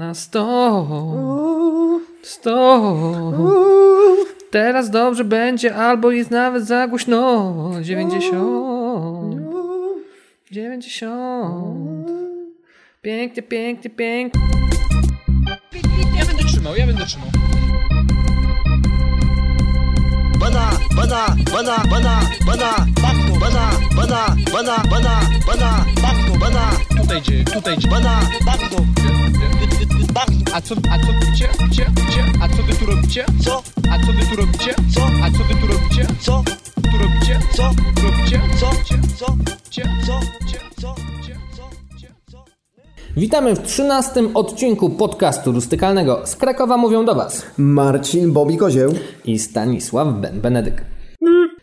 Na sto, sto. Teraz dobrze będzie, albo jest nawet za głośno. Dziewięćdziesiąt, dziewięćdziesiąt. Pięknie, pięknie, pięknie. Ja będę trzymał, ja będę trzymał. bana bana bana bana bana bakno bana bana bana bana bana bakno bana Tutaj gdzie, tutaj bakno bakno A co, a co? A co wy tu robicie? co A co wy tu robicie? Co? A co wy tu robicie? co Tu robicie? co Tu robicie? co Cie, co cie, co cie, co cie. co co Witamy w trzynastym odcinku podcastu rustykalnego. Z Krakowa mówią do Was Marcin Bobi Kozieł. i Stanisław Ben Benedyk.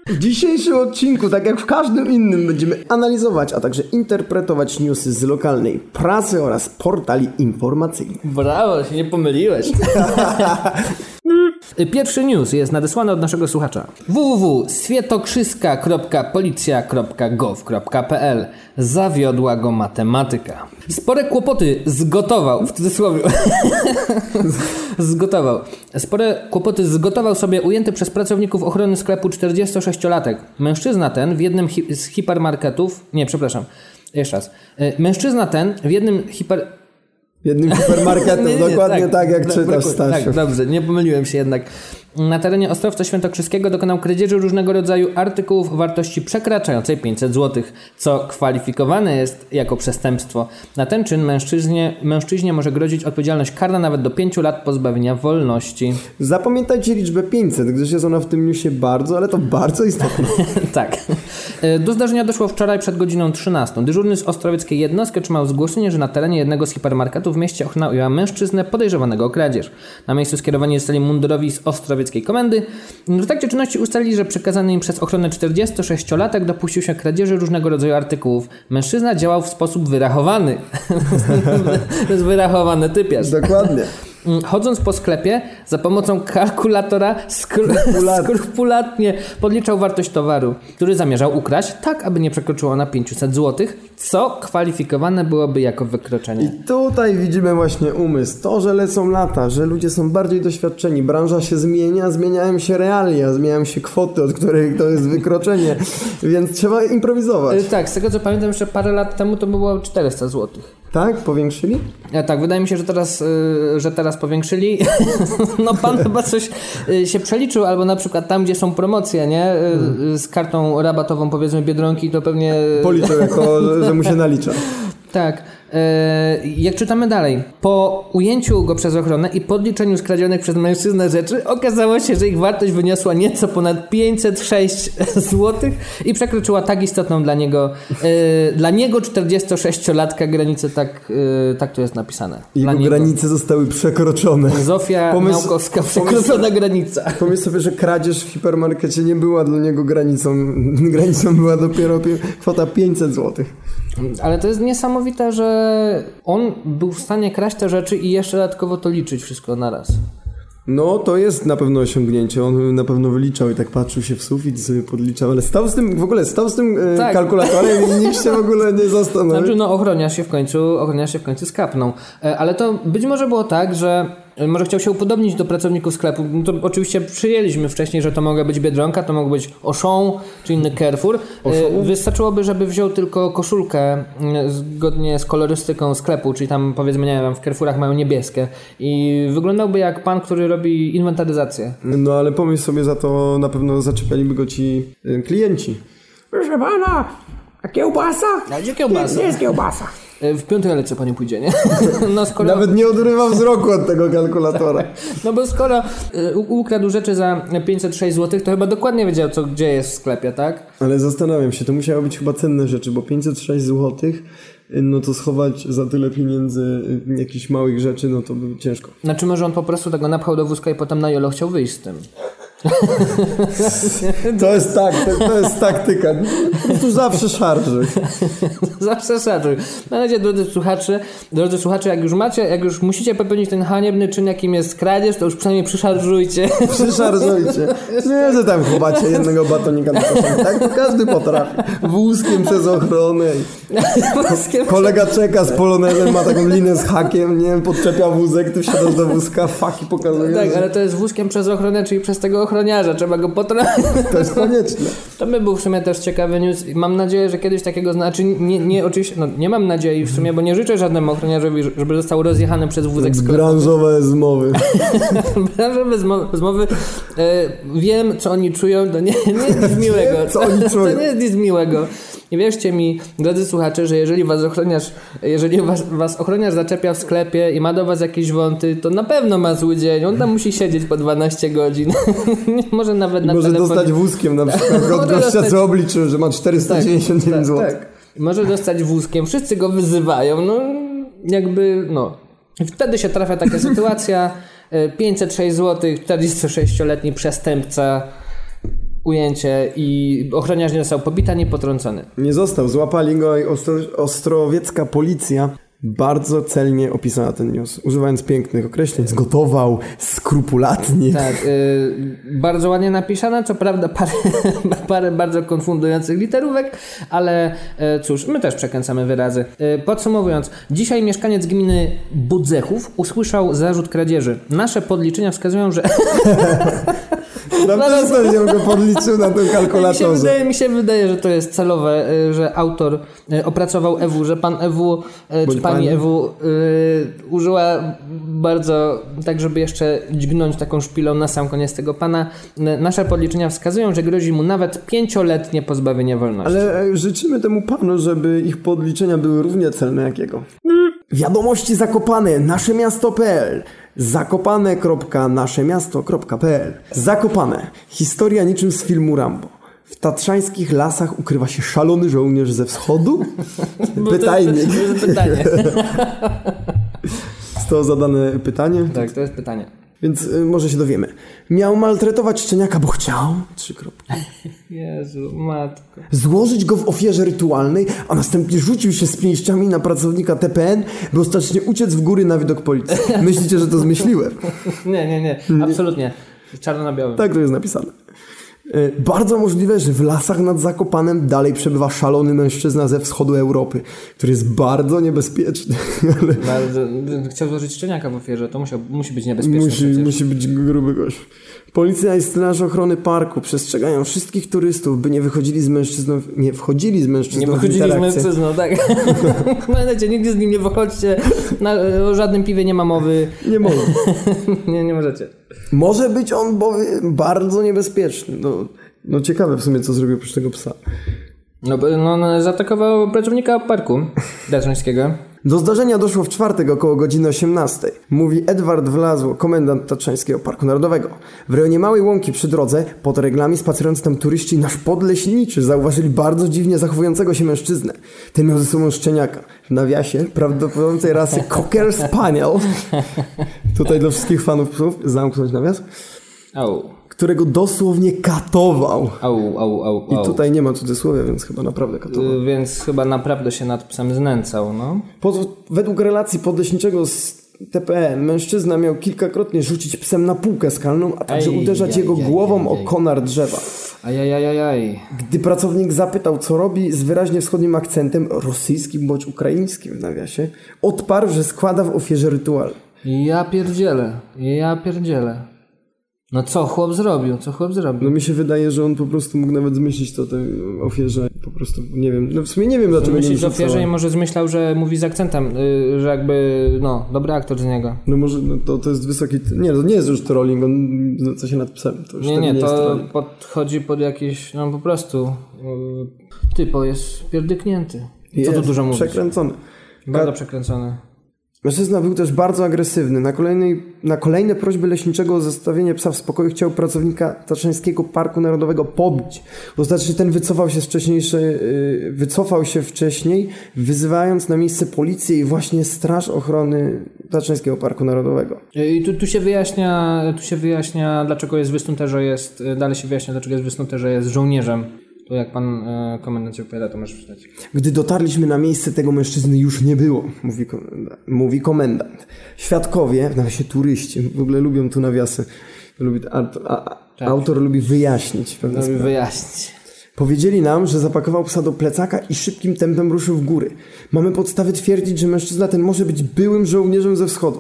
W dzisiejszym odcinku, tak jak w każdym innym, będziemy analizować, a także interpretować newsy z lokalnej prasy oraz portali informacyjnych. Brawo, się nie pomyliłeś. Pierwszy news jest nadesłany od naszego słuchacza. www.świetokrzyska.policja.gov.pl Zawiodła go matematyka. Spore kłopoty zgotował, w cudzysłowie, zgotował. Spore kłopoty zgotował sobie ujęty przez pracowników ochrony sklepu 46-latek. Mężczyzna ten w jednym hi- z hipermarketów, nie, przepraszam, jeszcze raz. Y, Mężczyzna ten w jednym hiper... Jednym hipermarketem, Nie, nie, dokładnie tak, jak Do- czytasz, braku- Stasiu. Tak, dobrze, nie pomyliłem się jednak. Na terenie Ostrowca Świętokrzyskiego dokonał kradzieży różnego rodzaju artykułów wartości przekraczającej 500 zł, co kwalifikowane jest jako przestępstwo. Na ten czyn mężczyźnie, mężczyźnie może grozić odpowiedzialność karna nawet do 5 lat pozbawienia wolności. Zapamiętajcie liczbę 500, gdyż jest ona w tym newsie bardzo, ale to bardzo istotne. tak. E, Do zdarzenia doszło wczoraj przed godziną 13. Dyżurny z ostrowieckiej jednostki otrzymał zgłoszenie, że na terenie jednego z hipermarketów w mieście ochrona mężczyznę podejrzewanego o kradzież. Na miejscu skierowani zostali mundurowi z ostrowieckiej komendy. W trakcie czynności ustalili, że przekazany im przez ochronę 46-latek dopuścił się kradzieży różnego rodzaju artykułów. Mężczyzna działał w sposób wyrachowany. to jest wyrachowany typiarz. Dokładnie. Mm, Chodząc po sklepie za pomocą kalkulatora skru- skrupulatnie podliczał wartość towaru, który zamierzał ukraść, tak aby nie przekroczyło na 500 zł, co kwalifikowane byłoby jako wykroczenie. I tutaj widzimy właśnie umysł. To, że lecą lata, że ludzie są bardziej doświadczeni, branża się zmienia, zmieniają się realia, zmieniają się kwoty, od których to jest wykroczenie, więc trzeba improwizować. Y, Tak, z tego co pamiętam, jeszcze parę lat temu to było 400 zł. Tak? Powiększyli? Ja, tak, wydaje mi się, że teraz, y, że teraz powiększyli. no pan chyba coś y, się przeliczył, albo na przykład tam, gdzie są promocje, nie? Z kartą rabatową powiedzmy Biedronki, to pewnie... Policzył jako, że, że mu się nalicza. Tak. E, jak czytamy dalej, po ujęciu go przez ochronę i podliczeniu skradzionych przez mężczyznę rzeczy, okazało się, że ich wartość wyniosła nieco ponad 506 zł i przekroczyła tak istotną dla niego, e, dla niego 46-latka granicę, tak, e, tak to jest napisane. Dla Jego niego. granice zostały przekroczone. Zofia Pomysł- Naukowska, pomysł- przekroczona granica. Pomyśl sobie, że kradzież w hipermarkecie nie była dla niego granicą. Granicą była dopiero pi- kwota 500 zł. Ale to jest niesamowite, że on był w stanie kraść te rzeczy i jeszcze dodatkowo to liczyć wszystko naraz. No, to jest na pewno osiągnięcie. On na pewno wyliczał i tak patrzył się w sufit sobie podliczał, ale stał z tym, w ogóle stał z tym e, Tak. kalkulatorem i nikt się w ogóle nie zastanowił. Znaczy, no ochroniarz się w końcu, ochroniarz się w końcu skapnął. E, Ale to być może było tak, że może chciał się upodobnić do pracowników sklepu. No to oczywiście przyjęliśmy wcześniej, że to mogła być Biedronka, to mógł być Auchan czy inny Carrefour. E, Wystarczyłoby, żeby wziął tylko koszulkę mm, zgodnie z kolorystyką sklepu, czyli tam powiedzmy, nie wiem, w Carrefourach mają niebieskie i wyglądałby jak pan, który robi inwentaryzację. No, ale pomyśl sobie, za to na pewno zaczepialiby go ci e, klienci. Proszę pana, a kiełbasa? A gdzie kiełbasa? Nie, nie jest kiełbasa. E, W piątej lecce pani pójdzie, nie? No skoro... Nawet nie odrywał wzroku od tego kalkulatora. No bo skoro u- ukradł rzeczy za 506 zł, to chyba dokładnie wiedział, co gdzie jest w sklepie, tak? Ale zastanawiam się, to musiały być chyba cenne rzeczy, bo 506 zł, no to schować za tyle pieniędzy y, jakichś małych rzeczy, no to by ciężko. Znaczy może on po prostu tego napchał do wózka i potem na jolo chciał wyjść z tym. To jest tak, to, to jest taktyka. Prostu zawsze szarży. Zawsze szaczuj. Na razie, drodzy słuchacze, drodzy słuchacze, jak już macie, jak już musicie popełnić ten haniebny czyn, jakim jest kradzież, to już przynajmniej przyszarżujcie. Przyszarżujcie. Nie, że tam chowacie jednego batonika na koszem. Tak każdy potrafi. Wózkiem przez ochronę. Kolega czeka z polonezem, ma taką linę z hakiem, nie wiem, podczepia wózek, ty wsiadasz do wózka, faki pokazuje. Tak, że ale to jest wózkiem przez ochronę, czyli przez tego ochroniarza. Trzeba go potrafić. To jest konieczne. To by był w sumie też ciekawy news. i Mam nadzieję, że kiedyś takiego znaczy nie, nie oczywiście, no nie mam nadziei w sumie, bo nie życzę żadnemu ochroniarzowi, żeby został rozjechany przez wózek sklepowy. Branżowe zmowy. Branżowe zmowy, zmowy e, wiem, co oni czują, to nie, nie jest nic miłego. co oni To czują. nie jest nic miłego. I wierzcie mi, drodzy słuchacze, że jeżeli was ochroniarz, jeżeli was, was ochroniarz zaczepia w sklepie i ma do was jakieś wąty, to na pewno ma zły dzień. On tam musi siedzieć po 12 godzin. Może nawet na Może telefonie. dostać wózkiem na przykład od gościa, dostać- co obliczył, że ma 499 tak, zł. tak. Może dostać wózkiem, wszyscy go wyzywają, no jakby, no. I Wtedy się trafia taka sytuacja, e, 506 zł, 46-letni przestępca, ujęcie i ochroniarz nie został pobity, ani potrącony. Nie został, złapali go i ostro, ostrowiecka policja bardzo celnie opisała ten news, używając pięknych określeń. Zgotował skrupulatnie. Tak, y, bardzo ładnie napisane, co prawda parę, parę bardzo konfundujących literówek, ale y, cóż, my też przekręcamy wyrazy. Y, podsumowując, dzisiaj mieszkaniec gminy Budzechów usłyszał zarzut kradzieży. Nasze podliczenia wskazują, że Na Zaraz- pewno go podliczył na tym mi się, kalkulatorze. wydaje, mi się wydaje, że to jest celowe, y, że autor y, opracował EW, że pan EW y, czy Bądź pani pani. EW y, użyła bardzo, tak żeby jeszcze dźgnąć taką szpilą na sam koniec tego pana. Nasze podliczenia wskazują, że grozi mu nawet pięcioletnie pozbawienie wolności. Ale e, życzymy temu panu, żeby ich podliczenia były równie celne jak jego. Wiadomości Zakopane, naszemiasto.pl zakopane.naszemiasto.pl Zakopane. Historia niczym z filmu Rambo. W tatrzańskich lasach ukrywa się szalony żołnierz ze wschodu? Pytajnik. To jest pytanie. Zostało zadane pytanie, tak, to jest pytanie. Więc y, może się dowiemy. Miał maltretować szczeniaka, bo chciał? Trzy kropki. Jezu, matko. Złożyć go w ofierze rytualnej, a następnie rzucił się z pięściami na pracownika TPN, by ostatecznie uciec w góry na widok policji. Myślicie, że to zmyśliłem? Nie, nie, nie, absolutnie. Czarno na białym. Tak to jest napisane. E, Bardzo możliwe, że w lasach nad Zakopanem dalej przebywa szalony mężczyzna ze wschodu Europy, który jest bardzo niebezpieczny, ale chciał złożyć szczeniaka w ofierze, to musiał, musi być niebezpieczne musi, przecież. musi być gruby gość. Policja i straż ochrony parku przestrzegają wszystkich turystów, by nie wychodzili z mężczyzną, nie wchodzili z mężczyzną Nie wychodzili z mężczyzną, tak. Pamiętajcie, nigdy z nim nie wychodźcie. Na, o żadnym piwie nie ma mowy. Nie mogą. nie, nie możecie. Może być on bowiem bardzo niebezpieczny. No, no ciekawe w sumie, co zrobił oprócz tego psa. No, no, no zaatakował pracownika parku Datrzańskiego. Do zdarzenia doszło w czwartek około godziny 18. Mówi Edward Wlazło, komendant Tatrzańskiego Parku Narodowego. W rejonie Małej Łąki przy drodze, pod reglami spacerując tam turyści, nasz podleśniczy zauważyli bardzo dziwnie zachowującego się mężczyznę. Ten miał ze sobą szczeniaka. W nawiasie prawdopodobnej rasy Cocker Spaniel. Tutaj dla wszystkich fanów psów zamknąć nawias. Au, Którego dosłownie katował. au, au, au, I au. tutaj nie ma cudzysłowia, więc chyba naprawdę katował. Y, Więc chyba naprawdę się nad psem znęcał, no. Po, według relacji podleśniczego z TPN mężczyzna miał kilkakrotnie rzucić psem na półkę skalną, a także Ej, uderzać jego głową o konar drzewa. Ajajajajaj. Gdy pracownik zapytał, co robi, z wyraźnie wschodnim akcentem, rosyjskim bądź ukraińskim w nawiasie, odparł, że składa w ofierze rytual. Ja pierdzielę, ja pierdzielę. No co chłop zrobił, co chłop No zrobił? mi się wydaje, że on po prostu mógł nawet zmyślić to tej ofierze. Po prostu nie wiem. No w sumie nie wiem dlaczego nie o wrzucał. ofierze i może zmyślał, że mówi z akcentem, y, że jakby, no, dobry aktor z niego. No może no to, to jest wysoki... Nie, to nie jest już trolling, on co się nad psem. To już Nie, nie, jest to podchodzi pod jakieś, no po prostu, y, typo jest pierdyknięty. Co tu Jest dużo mówić. Przekręcony. Bardzo przekręcony. Mężczyzna był też bardzo agresywny. Na, kolejnej, na kolejne prośby leśniczego o zostawienie psa w spokoju chciał pracownika Tatrzańskiego Parku Narodowego pobić. Znaczy ten wycofał się yy, wycofał się wcześniej, wyzywając na miejsce policję i właśnie Straż Ochrony Tatrzańskiego Parku Narodowego. I tu, tu się wyjaśnia, tu się wyjaśnia, dlaczego jest wysnute, że jest, dalej się wyjaśnia, dlaczego jest wysnute, że jest żołnierzem. To jak pan e, komendant się opowiada, to możesz przeczytać. Gdy dotarliśmy na miejsce, tego mężczyzny już nie było, mówi komendant. Mówi komendant. Świadkowie, nawet się turyści, w ogóle lubią tu nawiasy. Lubi, a, a, Autor lubi wyjaśnić pewne sprawy. wyjaśnić. Powiedzieli nam, że zapakował psa do plecaka i szybkim tempem ruszył w góry. Mamy podstawy twierdzić, że mężczyzna ten może być byłym żołnierzem ze wschodu.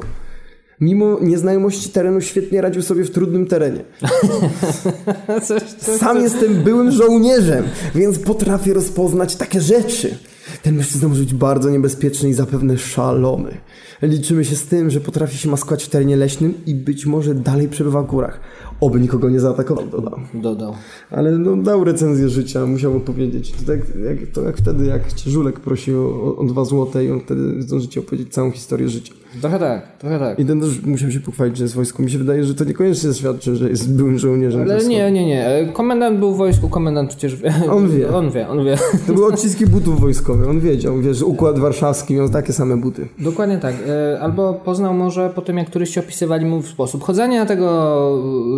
Mimo nieznajomości terenu świetnie radził sobie w trudnym terenie. Coś, coś, Sam jestem byłym żołnierzem, więc potrafię rozpoznać takie rzeczy. Ten mężczyzna może być bardzo niebezpieczny i zapewne szalony. Liczymy się z tym, że potrafi się maskować w terenie leśnym i być może dalej przebywa w górach. Oby nikogo nie zaatakował, dodał. dodał. Ale no, dał recenzję życia, musiał opowiedzieć. To tak, jak, to jak wtedy, jak cię Żulek prosił o, o dwa złote i on wtedy zdąży ci opowiedzieć całą historię życia. Trochę tak, trochę tak. I ten też musiał się pochwalić, że jest w wojsku. Mi się wydaje, że to niekoniecznie świadczy, że jest byłym żołnierzem. Ale nie, nie, nie. E, Komendant był w wojsku, komendant przecież wie. On wie. On wie, on wie. To były odciski butów wojskowych. On wiedział, wie, że układ warszawski miał takie same buty. Dokładnie tak. E, Albo poznał może po tym, jak turyści opisywali mu sposób chodzenia tego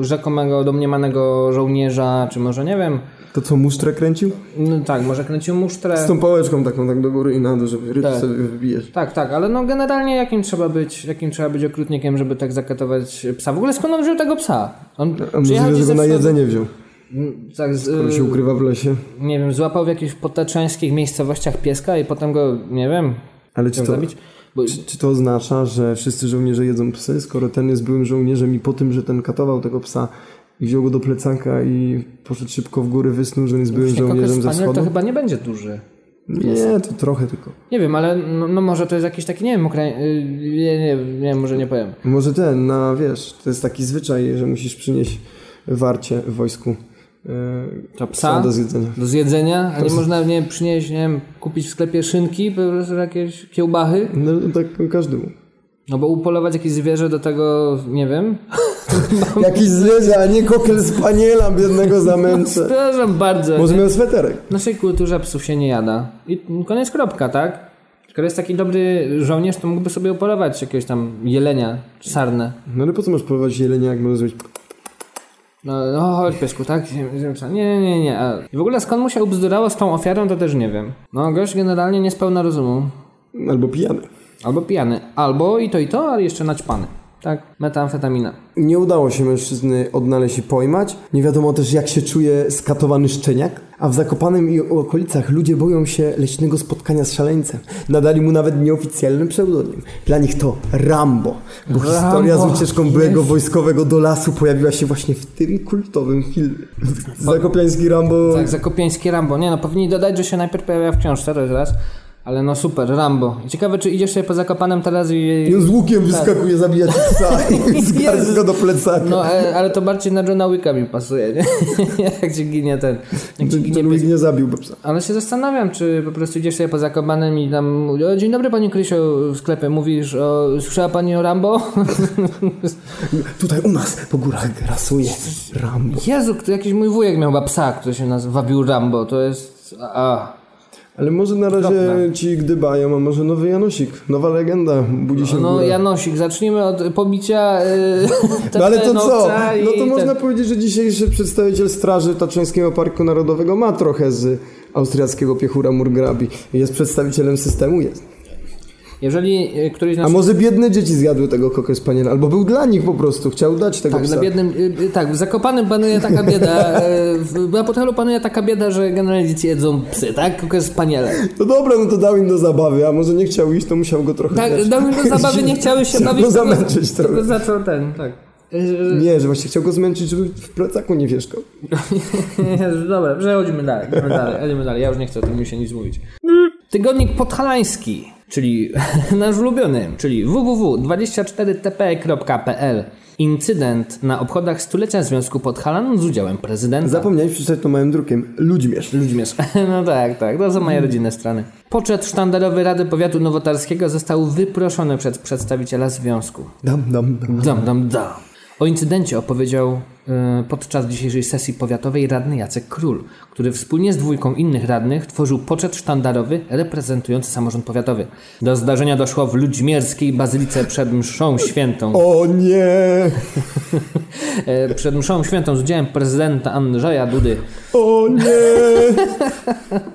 rzekomego, domniemanego żołnierza, czy może nie wiem. To co, musztrę kręcił? No tak, może kręcił musztrę. Z tą pałeczką taką tak do góry i na dół, żeby rytm Tak. sobie wybijesz. Tak, tak, ale no generalnie jakim trzeba być, jakim trzeba być okrutnikiem, żeby tak zakatować psa? W ogóle skąd on wziął tego psa? On A gdzieś że go na jedzenie wziął. Tak, z, On się ukrywa w lesie. nie wiem, złapał w jakichś potaczańskich miejscowościach pieska i potem go, nie wiem, Ale czy to, zabić. Bo, czy, czy to oznacza, że wszyscy żołnierze jedzą psy, skoro ten jest byłym żołnierzem i po tym, że ten katował tego psa i wziął go do plecaka i poszedł szybko w góry, wysnuł, że on jest byłym żołnierzem ze wschodu? to chyba nie będzie duży. Nie, to trochę tylko. Nie wiem, ale no, no może to jest jakiś taki, nie wiem, y, nie, nie, nie, może nie powiem. Może ten, na wiesz, to jest taki zwyczaj, że musisz przynieść warcie w wojsku. E, To psa? do zjedzenia. Do zjedzenia, a nie można, nie przynieść, nie wiem, kupić w sklepie szynki, po prostu jakieś kiełbachy? No tak każdemu. No bo upolować jakieś zwierzę do tego, nie wiem. Jakiś zwierzę, a nie kokel spaniela biednego zamęczę. Przepraszam bardzo. Może miał sweterek. W naszej kulturze psów się nie jada. I koniec kropka, tak? Skoro jest taki dobry żołnierz, to mógłby sobie upolować jakiegoś tam jelenia, czy sarnę. No ale po co masz polować jelenia, jak możesz zrobić... No, no chodź piesku, tak? Nie, nie, nie. A w ogóle skąd mu się ubzdurało z tą ofiarą, to też nie wiem. No gość generalnie nie spełna rozumu. Albo pijany. Albo pijany. Albo i to i to, ale jeszcze naćpany. Tak, metamfetamina. Nie udało się mężczyzny odnaleźć i pojmać. Nie wiadomo też, jak się czuje skatowany szczeniak. A w Zakopanem i okolicach ludzie boją się leśnego spotkania z szaleńcem. Nadali mu nawet nieoficjalny pseudonim. Dla nich to Rambo. Bo Rambo. historia z ucieczką byłego wojskowego do lasu pojawiła się właśnie w tym kultowym filmie. Zakopiański Rambo... Tak, Zakopiańskie Rambo. Nie no, powinni dodać, że się najpierw pojawia w książce, to jest raz. Ale no super, Rambo. Ciekawe, czy idziesz sobie po Zakopanem teraz i... I on z łukiem wyskakuje zabijać psa i zgarza go do plecaka. No, e, ale to bardziej na Johna Wicka mi pasuje, nie? jak ci ginie ten... Jak ci ginie. Wick nie zabił psa. Ale się zastanawiam, czy po prostu idziesz sobie po Zakopanem i tam... O, dzień dobry Pani Krysiu w sklepie. Mówisz o... Słyszała Pani o Rambo? Tutaj u nas po górach grasuje Rambo. Jezu, to jakiś mój wujek miał chyba psa, który się nazywa wabił Rambo. To jest... A, Ale może na razie Okropne. ci gdybają, a może nowy Janosik, nowa legenda, budzi się no. Janosik, zacznijmy od pobicia yy, No ale to co? No to można ten- powiedzieć, że dzisiejszy przedstawiciel Straży Tatrzańskiego Parku Narodowego ma trochę z austriackiego piechura Murgrabi. Jest przedstawicielem systemu? Jest. Jeżeli y, któryś z A nas... może biedne dzieci zjadły tego kokę spaniela, albo był dla nich po prostu, chciał dać tego Tak, psa. na biednym, y, y, tak, w Zakopanym panuje taka bieda, y, w na Podhalu panuje taka bieda, że generalnie dzieci jedzą psy, tak? Tylko jest paniele. No dobra, no to dał im do zabawy, a może nie chciał iść, to musiał go trochę... Tak, wiesz, dał mi do zabawy, nie chciały się bawić. tylko- zamęczyć trochę. tylko zaczął ten, tak. Y, Nie, że właśnie chciał go zmęczyć, żeby w plecaku nie wieszkał. Dobra, przechodzimy dalej, dalej, dalej. Ja już nie chcę o tym mi się nic mówić. Tygodnik podhalański. Czyli nasz ulubiony, czyli www.24tp.pl. Incydent na obchodach stulecia Związku Podhalan z udziałem prezydenta. Zapomniałeś przeczytać to małym drukiem. Ludźmierz. Ludźmierz. No tak, tak. To są moje rodzinne strony. Poczet sztandarowy Rady Powiatu Nowotarskiego został wyproszony przez przedstawiciela związku. Dam, dam, dam. Dam, dam, dam. O incydencie opowiedział e, podczas dzisiejszej sesji powiatowej radny Jacek Król, który wspólnie z dwójką innych radnych tworzył poczet sztandarowy reprezentujący samorząd powiatowy. Do zdarzenia doszło w Ludźmierskiej Bazylice przed mszą świętą. O nie! E, Przed mszą świętą z udziałem prezydenta Andrzeja Dudy. O nie!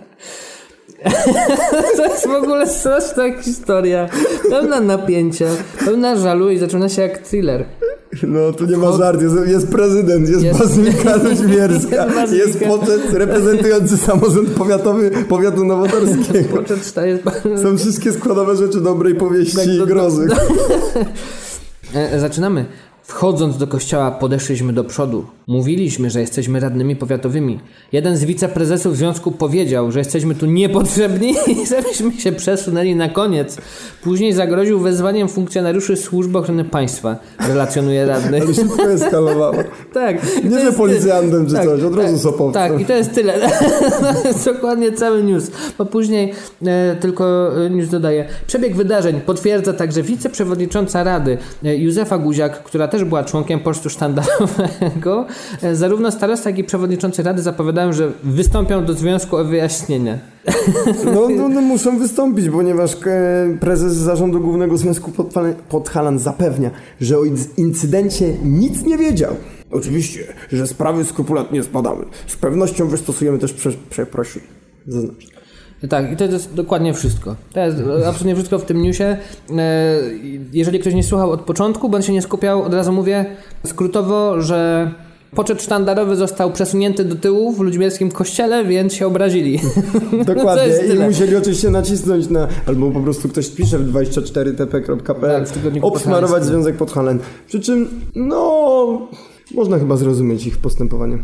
To jest w ogóle straszna historia. Pełna napięcia, pełna żalu i zaczyna się jak thriller. No tu nie ma żart, jest, jest prezydent, jest, Jest- bazylika ludźmierska, Jest poczet reprezentujący samorząd powiatowy powiatu. Poczet jest... Są wszystkie składowe rzeczy dobrej powieści Tak, i to- grozy. E, Zaczynamy. Wchodząc do kościoła, podeszliśmy do przodu. Mówiliśmy, że jesteśmy radnymi powiatowymi. Jeden z wiceprezesów związku powiedział, że jesteśmy tu niepotrzebni i żebyśmy się przesunęli na koniec. Później zagroził wezwaniem funkcjonariuszy służby ochrony państwa, relacjonuje radny. Ale szybko eskalowało. Tak. Nie, że policjantem czy tak, coś, od razu tak, sopowcem. Tak, i to jest tyle. To jest dokładnie cały news. Bo później e, tylko e, news dodaje. Przebieg wydarzeń potwierdza także wiceprzewodnicząca Rady e, Józefa Guziak, która też była członkiem pocztu sztandarowego. E, zarówno starosta, jak i przewodniczący Rady zapowiadają, że wystąpią do związku o wyjaśnienie. No, no, no muszą wystąpić, ponieważ e, prezes zarządu głównego Związku Podhalan zapewnia, że o inc- incydencie nic nie wiedział. Oczywiście, że sprawy skrupulatnie zbadamy. Z pewnością wystosujemy też prze, przeprosin. Zaznacz. Tak, i to jest dokładnie wszystko. To jest absolutnie wszystko w tym newsie. E, Jeżeli ktoś nie słuchał od początku, bądź się nie skupiał, od razu mówię skrótowo, że poczet sztandarowy został przesunięty do tyłu w ludźmierskim kościele, więc się obrazili. Dokładnie. jest I musieli oczywiście nacisnąć na, albo po prostu ktoś pisze w 24tp.pl, Tak, obsmarować. Związek Podhalan. Przy czym, no, można chyba zrozumieć ich postępowanie.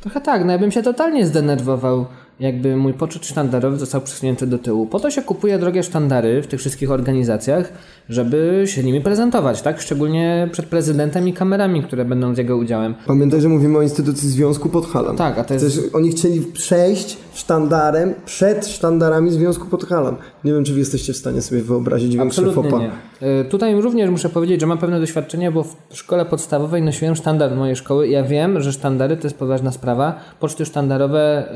Trochę tak, no ja bym się totalnie zdenerwował, jakby mój poczet sztandarowy został przesunięty do tyłu. Po to się kupuje drogie sztandary w tych wszystkich organizacjach, żeby się nimi prezentować, tak? Szczególnie przed prezydentem i kamerami, które będą z jego udziałem. Pamiętaj, że mówimy o instytucji Związku Podhalan. Tak, a to jest... Przecież oni chcieli przejść sztandarem przed sztandarami Związku Podhalan. Nie wiem, czy wy jesteście w stanie sobie wyobrazić Absolutnie fopa. nie. Y, Tutaj również muszę powiedzieć, że mam pewne doświadczenie, bo w szkole podstawowej nosiłem sztandar mojej szkoły ja wiem, że sztandary to jest poważna sprawa. Poczty sztandarowe,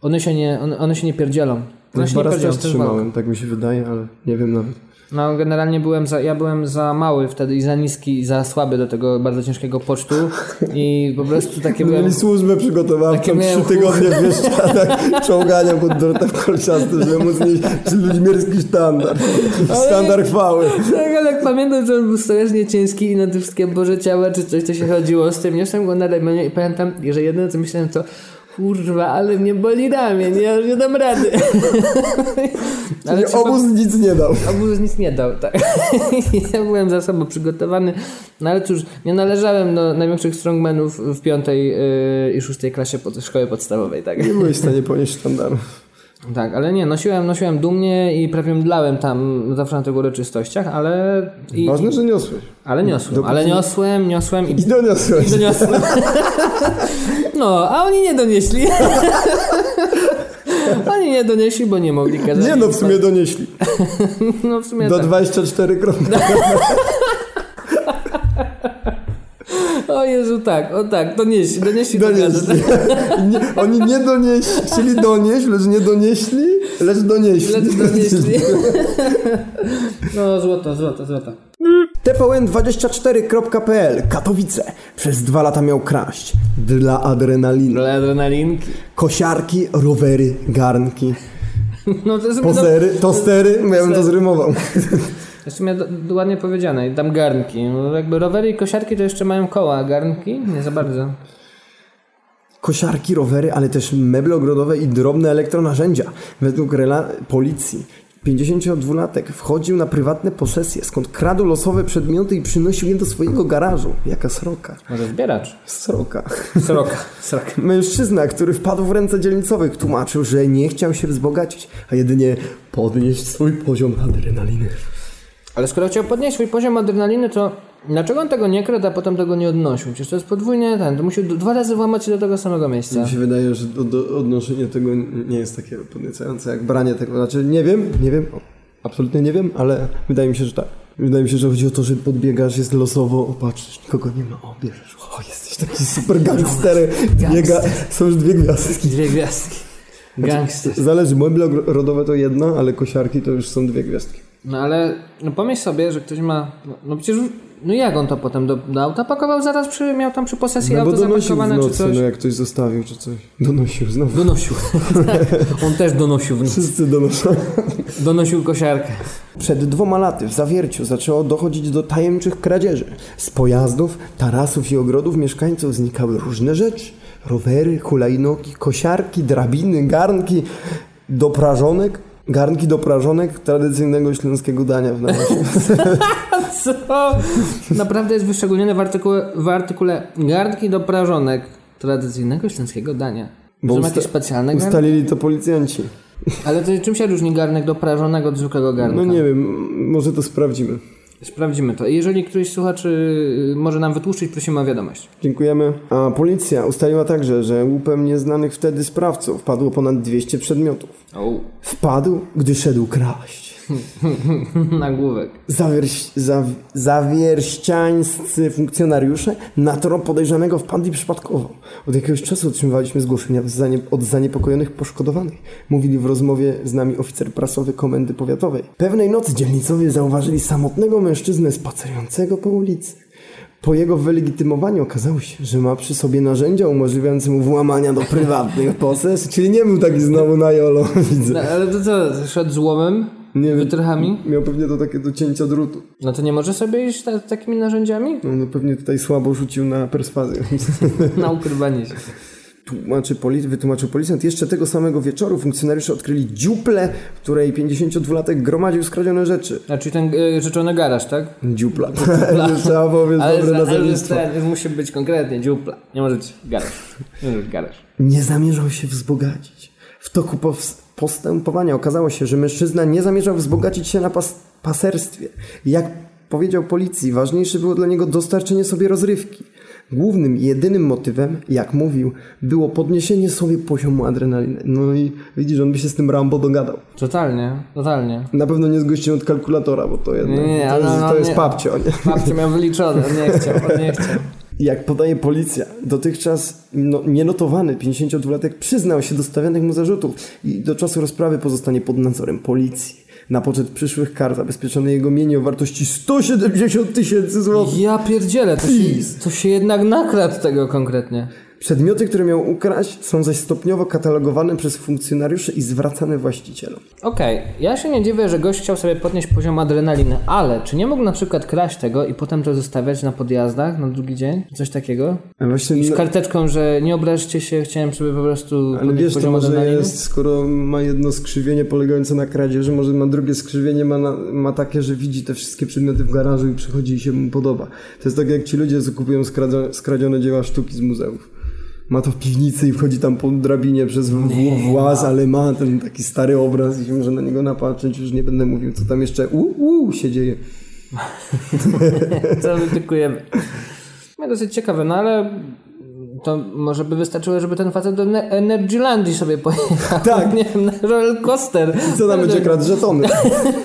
y, one się nie, one, one się nie pierdzielą. One No, się nie raz ja trzymałem, tak mi się wydaje, ale nie wiem nawet. No generalnie byłem za, ja byłem za mały wtedy i za niski i za słaby do tego bardzo ciężkiego pocztu i po prostu takie byłem... Mieli służbę przygotowawczą, Takie trzy miałem tygodnie w Bieszczadach, czołgania pod drotach kolczastym, żeby móc mieć ludźmierski sztandar. Sztandar chwały. Tak, ale jak pamiętam, że on był strasznie ciężki i na te wszystkie Boże ciała czy coś, to się chodziło z tym. Niosłem go na ramieniu i pamiętam, że jedyne co myślałem to kurwa, ale mnie boli ramię, nie, ja już nie dam rady. Ale trzeba- obóz nic nie dał. Obóz nic nie dał, tak. ja byłem za sobą przygotowany, no ale cóż, nie należałem do największych strongmanów w piątej yy, i szóstej klasie pod, szkoły podstawowej, tak. Nie byłeś w stanie ponieść sztandaru. Tak, ale nie, nosiłem, nosiłem dumnie i prawie mdlałem tam zawsze na tych uroczystościach, ale... I, Ważne, że niosłeś. Ale niosłem, Dopóki- ale niosłem, niosłem i I doniosłeś. doniosłem. No, a oni nie donieśli. Oni nie donieśli, bo nie mogli kazać. Nie no, w sumie donieśli. No w sumie Do tak. 24 kropki. O Jezu, tak, o tak, donieśli, donieśli do Donieśli. Nie, oni nie donieśli, chcieli donieść, lecz nie donieśli, lecz donieśli. Lecz donieśli. No, złoto, złoto, złoto. TVN24.pl Katowice. Przez dwa lata miał kraść. Dla adrenaliny. Dla adrenalinki. Kosiarki, rowery, garnki, No to jest posery, tostery. Ja bym to zrymował. W sumie ładnie powiedziane. I tam garnki. No, jakby rowery i kosiarki to jeszcze mają koła, a garnki nie za bardzo. Kosiarki, rowery, ale też meble ogrodowe i drobne elektronarzędzia. Według rela policji 52-latek wchodził na prywatne posesje, skąd kradł losowe przedmioty i przynosił je do swojego garażu. Jaka sroka. Może zbieracz. Sroka. Sroka. Sroka. Mężczyzna, który wpadł w ręce dzielnicowych, tłumaczył, że nie chciał się wzbogacić, a jedynie podnieść swój poziom adrenaliny. Ale skoro chciał podnieść swój poziom adrenaliny, to dlaczego on tego nie kradł, a potem tego nie odnosił? Przecież to jest podwójnie ten, to musiał dwa razy włamać się do tego samego miejsca. Mi się wydaje, że do, do odnoszenie tego nie jest takie podniecające jak branie tego. Znaczy, nie wiem, nie wiem, absolutnie nie wiem, ale wydaje mi się, że tak. Wydaje mi się, że chodzi o to, że podbiegasz, jest losowo, patrzysz, nikogo nie ma, o, bierzesz, o, jesteś taki super gangster, biega, są już dwie gwiazdki. Dwie gwiazdki. Gangster. Zależy, meble ogro- rodowe to jedna, ale kosiarki to już są dwie gwiazdki. No ale no pomyśl sobie, że ktoś ma. No, no przecież. No jak on to potem do, do auta pakował? Zaraz przy, miał tam przy posesji No auto zapakowane czy nocy, coś. no jak ktoś zostawił czy coś. Donosił znowu. Donosił. on też donosił w nocy. Wszyscy donoszą. Donosił kosiarkę. Przed dwoma laty w Zawierciu zaczęło dochodzić do tajemniczych kradzieży. Z pojazdów, tarasów i ogrodów mieszkańców znikały różne rzeczy. Rowery, hulajnogi, kosiarki, drabiny, garnki do prażonek. Garnki do prażonek tradycyjnego śląskiego dania w nawiasie. Co? Naprawdę jest wyszczególnione w artykule, w artykule garnki do prażonek tradycyjnego śląskiego dania. Bo są jakieś specjalne garnki? Ustalili to policjanci. Ale to czym się różni garnek do prażonego od zwykłego garnka? No nie wiem, może to sprawdzimy. Sprawdzimy to. Jeżeli któryś z słuchaczy y, może nam wytłuszczyć, prosimy o wiadomość. Dziękujemy. A policja ustaliła także, że łupem nieznanych wtedy sprawców padło ponad 200 przedmiotów. O. Wpadł, gdy szedł kraść. Nagłówek. Zawierś, zaw, zawierściańscy funkcjonariusze na trop podejrzanego wpadli przypadkowo. Od jakiegoś czasu otrzymywaliśmy zgłoszenia od zaniepokojonych poszkodowanych. Mówili w rozmowie z nami oficer prasowy Komendy Powiatowej. Pewnej nocy dzielnicowie zauważyli samotnego mężczyznę spacerującego po ulicy. Po jego wylegitymowaniu okazało się, że ma przy sobie narzędzia umożliwiające mu włamania do prywatnych posesji, czyli nie był taki znowu na jolo, widzę. No, ale to co, szedł z łomem? Nie. Wytrychami? Miał pewnie to takie do cięcia drutu. No to nie może sobie iść ta, takimi narzędziami? No, no pewnie tutaj słabo rzucił na perswazję. Na ukrywanie się. Tłumaczy wytłumaczył policjant. Jeszcze tego samego wieczoru funkcjonariusze odkryli dziuplę, w której 52-latek gromadził skradzione rzeczy. Znaczy ten y, rzeczony garaż, tak? Dziupla. Trzeba powiedzieć Ale, dobre ale nazewnictwo. ten, musi być konkretnie dziupla. Nie może być garaż. Nie może być garaż. Nie zamierzał się wzbogacić. W toku pows- postępowania okazało się, że mężczyzna nie zamierzał wzbogacić się na pas- paserstwie. Jak powiedział policji, ważniejsze było dla niego dostarczenie sobie rozrywki. Głównym i jedynym motywem, jak mówił, było podniesienie sobie poziomu adrenaliny. No i widzisz, on by się z tym Rambo dogadał. Totalnie, totalnie. Na pewno nie z gościem od kalkulatora, bo to jednak Nie, nie, to ale jest, no, to jest nie. papcio, nie? Babcia miał wyliczone, on nie chciał, on nie chciał. Jak podaje policja, dotychczas no, nienotowany 52-latek przyznał się do stawianych mu zarzutów i do czasu rozprawy pozostanie pod nadzorem policji. Na poczet przyszłych kar zabezpieczone jego mienie o wartości 170 tysięcy złotych. Ja pierdzielę, to się, to się jednak nakradł tego konkretnie. Przedmioty, które miał ukraść, są zaś stopniowo katalogowane przez funkcjonariuszy i zwracane właścicielom. Okej, ja się nie dziwię, że gość chciał sobie podnieść poziom adrenaliny, ale czy nie mógł na przykład kraść tego i potem to zostawiać na podjazdach na drugi dzień? Coś takiego? A właśnie, I z karteczką, że nie obraźcie się, chciałem sobie po prostu ale wiesz, to może adrenaliny? jest, skoro ma jedno skrzywienie polegające na kradzieży, może ma drugie skrzywienie, ma, na, ma takie, że widzi te wszystkie przedmioty w garażu i przychodzi i się mu podoba. To jest tak jak ci ludzie, kupują skradzione dzieła sztuki z muzeów. Ma to w piwnicy i wchodzi tam po drabinie przez właz, ale ma ten taki stary obraz i się może na niego napatrzeć. Już nie będę mówił, co tam jeszcze u, u, się dzieje. Co wytykujemy? No dosyć ciekawe, no ale to może by wystarczyło, żeby ten facet do Ne- Energylandii sobie pojechał. Tak. Nie wiem, na roller coaster. Co tam będzie kradł żetony?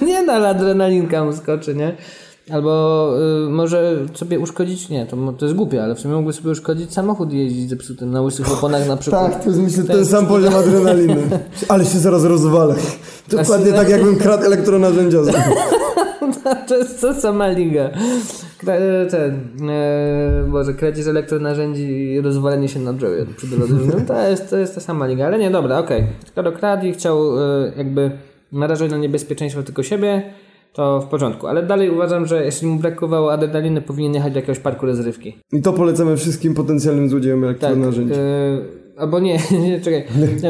Nie, no ale adrenalinka mu skoczy, nie? Albo y, może sobie uszkodzić, nie, to, to jest głupie, ale w sumie mógłby sobie uszkodzić samochód i jeździć zepsutym na łysych oponach na przykład. Tak, to jest myślę ten sam poziom adrenaliny. Ale się zaraz rozwalę. Dokładnie tak jakbym kradł elektronarzędzia. z- to jest to sama liga. E, ten, e, Boże, kradzież elektronarzędzi i rozwalenie się na drzewie przy drodze. To jest, to jest ta sama liga, ale nie, dobra, okej. Skoro kradł i chciał e, jakby narażać na niebezpieczeństwo tylko siebie, to w porządku. Ale dalej uważam, że jeśli mu brakowało adrenaliny, powinien jechać do jakiegoś parku rozrywki. I to polecamy wszystkim potencjalnym złodziejom Tak, elektronarzędzi. e, albo nie, nie, czekaj.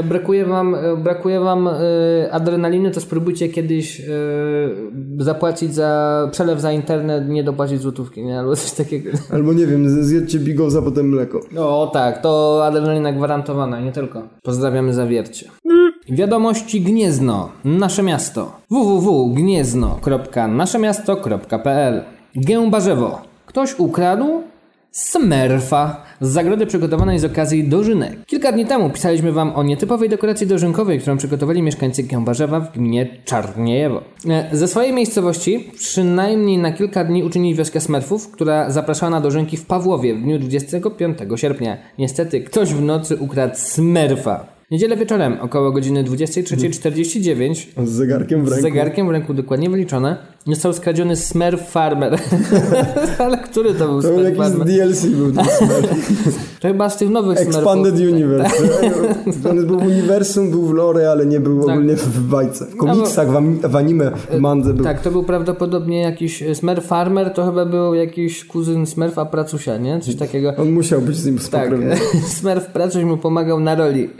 Brakuje wam, e, brakuje wam e, adrenaliny, to spróbujcie kiedyś e, zapłacić za przelew za internet, nie dopłacić złotówki, nie? Albo coś takiego. Albo nie wiem, zjedzcie bigos, a potem mleko. O tak, to adrenalina gwarantowana, nie tylko. Pozdrawiamy zawiercie. Wiadomości Gniezno, nasze miasto. www.gniezno.naszemiasto.pl Gębarzewo. Ktoś ukradł Smurfa z zagrody przygotowanej z okazji dożynek. Kilka dni temu pisaliśmy Wam o nietypowej dekoracji dożynkowej, którą przygotowali mieszkańcy Gębarzewa w gminie Czarniejewo. E, Ze swojej miejscowości przynajmniej na kilka dni uczynili wioskę Smurfów, która zapraszała na dożynki w Pawłowie w dniu 25 sierpnia. Niestety ktoś w nocy ukradł Smurfa. Niedzielę wieczorem, około godziny 23.49, Z zegarkiem w z ręku. zegarkiem w ręku dokładnie wyliczone, został skradziony Smurf Farmer. Ale który to był To Smurf jakiś Farmer? DLC był ten Smurf. To chyba z tych nowych Expanded Smurfów. Universe. On był w uniwersum, był w lore, ale nie był ogólnie w bajce. W komiksach, w, anime, w mandze był. Tak, to był prawdopodobnie jakiś Smurf Farmer, to chyba był jakiś kuzyn Smurfa Pracusia, nie? Coś takiego. On musiał być z nim Tak, spokrewniony. Smurf Pracuś mu pomagał na roli.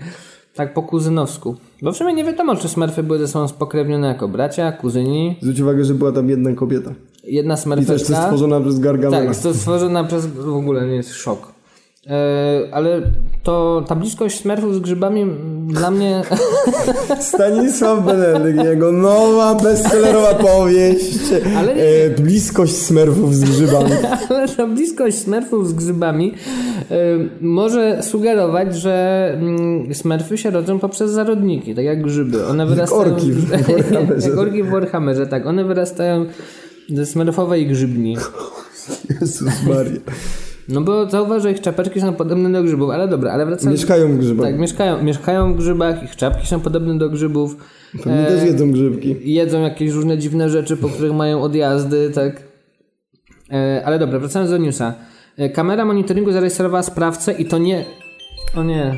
Tak po kuzynowsku. Bo w sumie nie wiadomo, czy Smurfy były ze sobą spokrewnione jako bracia, kuzyni. Zwróć uwagę, że była tam jedna kobieta. Jedna I też Smurfetka. stworzona przez Gargamela. Tak, stworzona przez... W ogóle nie jest szok. E, ale to ta bliskość Smurfów z grzybami dla mnie... Stanisław Benedek, jego nowa bestsellerowa powieść. Ale nie- e, bliskość smerfów z grzybami. Ale ta bliskość smerfów z grzybami y, może sugerować, że mm, smerfy się rodzą poprzez zarodniki, tak jak grzyby. One wyrastają... orki w Warhammerze. jak orki w Warhammerze, tak. One wyrastają ze smerfowej grzybni. Jezus Maria. No bo zauważ, że ich czapeczki są podobne do grzybów, ale dobra, ale wracając... Mieszkają w grzybach. Tak, mieszkają, mieszkają w grzybach, ich czapki są podobne do grzybów. Pewnie też jedzą grzybki. jedzą jakieś różne dziwne rzeczy, po których mają odjazdy, tak. E, ale dobra, wracając do newsa. E, kamera monitoringu zarejestrowała sprawcę i to nie... O nie.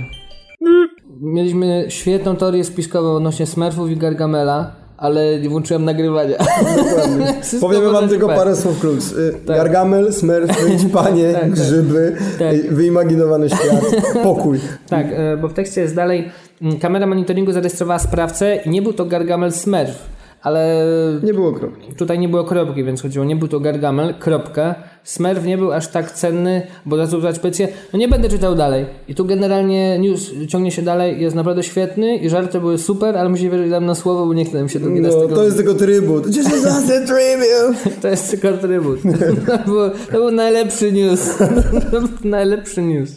Mieliśmy świetną teorię spiskową odnośnie Smurfów i Gargamela, ale nie włączyłem nagrywania. Wszystko Powiemy wam tylko parę słów klucz. Y, Gargamel, smurfy, panie, Tak, tak. grzyby, Tak. y, wyimaginowany świat, pokój. Tak, e, bo w tekście jest dalej. mm, Kamera monitoringu zarejestrowała sprawcę i nie był to Gargamel Smurf, ale Nie było kropki. Tutaj nie było kropki, więc chodziło, nie był to Gargamel, kropka. Smurf nie był aż tak cenny, bo za to brać policję. No nie będę czytał dalej. I tu generalnie news ciągnie się dalej, jest naprawdę świetny i żarty były super, ale musi wierzyć nam na słowo, bo nie chcę się raz No, tego... to jest tylko trybut. Tribute. To jest tylko trybut. To był, to był najlepszy news. To był najlepszy news.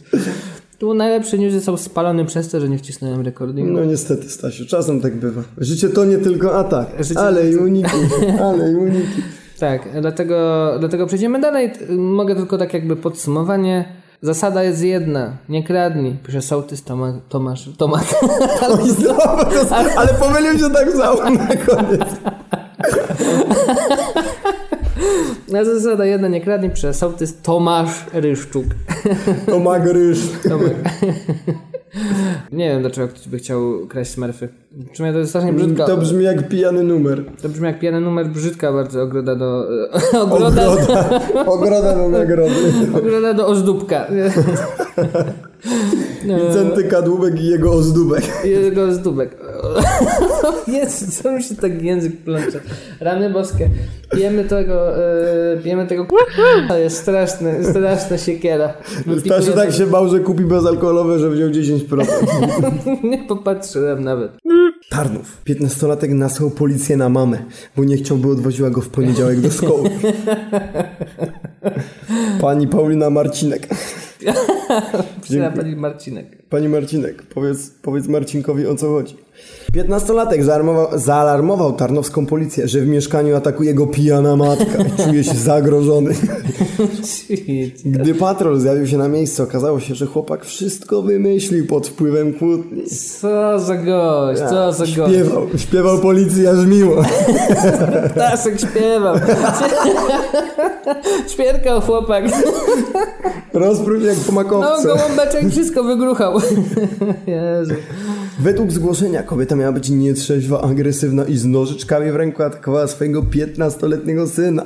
To był najlepszy news, został spalony przez to, że nie wcisnąłem recordingu. No niestety, Stasiu, czasem tak bywa. Życie to nie tylko atak, Życie ale i uniki, ale i uniki. Tak, dlatego, dlatego przejdziemy dalej. Mogę tylko tak jakby podsumowanie. Zasada jest jedna. Nie kradnij. Pisze sołtys Tomasz. Tomasz. Tomasz. Oj, znowu to, ale pomylił się tak samo na koniec. Na zasada jedna. Nie kradnij. Pisze sołtys Tomasz Ryszczuk. To ma gryż. Tomek. Nie wiem dlaczego ktoś by chciał kraść smurfy. Przynajmniej to jest strasznie brzydka. To brzmi jak pijany numer. to brzmi jak pijany numer brzydka bardzo ogroda do... Ogroda, Ogroda, ogroda do nagrody. ogroda do ozdóbka. Wincenty Kadłubek i jego ozdóbek. Jego zdóbek. Jezu, co mi się tak język plącze. Rany boskie. Pijemy tego, e, pijemy tego To jest straszne, straszna siekiera. Stasiu tak się bał, że kupi bezalkoholowe, że wziął 10%. Nie popatrzyłem nawet. Tarnów. 15-latek nasłał policję na mamę, bo nie chciał, by odwoziła go w poniedziałek do szkoły. Pani Paulina Marcinek. Przyda pani Marcinek. Pani Marcinek, powiedz, powiedz Marcinkowi o co chodzi. 15-latek zaalarmował, zaalarmował tarnowską policję, że w mieszkaniu atakuje go pijana matka i czuje się zagrożony. Gdy patrol zjawił się na miejscu, okazało się, że chłopak wszystko wymyślił pod wpływem kłótni. Co za gość, co za gość. Śpiewał, śpiewał policji aż miło. Tasek śpiewał. Śpierkał chłopak. Rozprół jak po No, gołąbeczek wszystko wygruchał. Jezu. Według zgłoszenia kobieta miała być nietrzeźwa, agresywna i z nożyczkami w ręku atakowała swojego 15-letniego syna.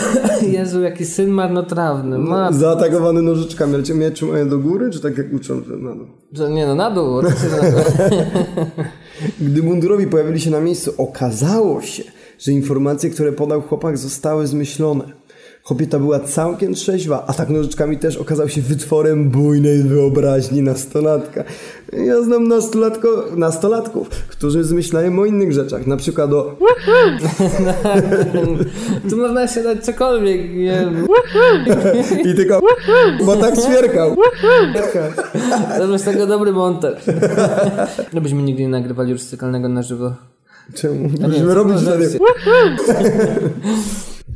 Jezu, jaki syn marnotrawny. Ma... Zaatakowany nożyczkami. Ale cię mnie trzymają do góry, czy tak jak uczą? Że na dół? Że Nie no, na dół. oczywiście na dół. Gdy mundurowi pojawili się na miejscu, okazało się, że informacje, które podał chłopak, zostały zmyślone. Kobieta była całkiem trzeźwa, a tak nożyczkami też okazał się wytworem bujnej wyobraźni nastolatka. Ja znam nastolatko, nastolatków, którzy zmyślają o innych rzeczach, na przykład o Tu można się dać cokolwiek. Nie i tylko bo tak ćwierkał. Zrobię z tego dobry montaż. No byśmy nigdy nie nagrywali już cykalnego na żywo. Czemu? Musimy robić wtedy.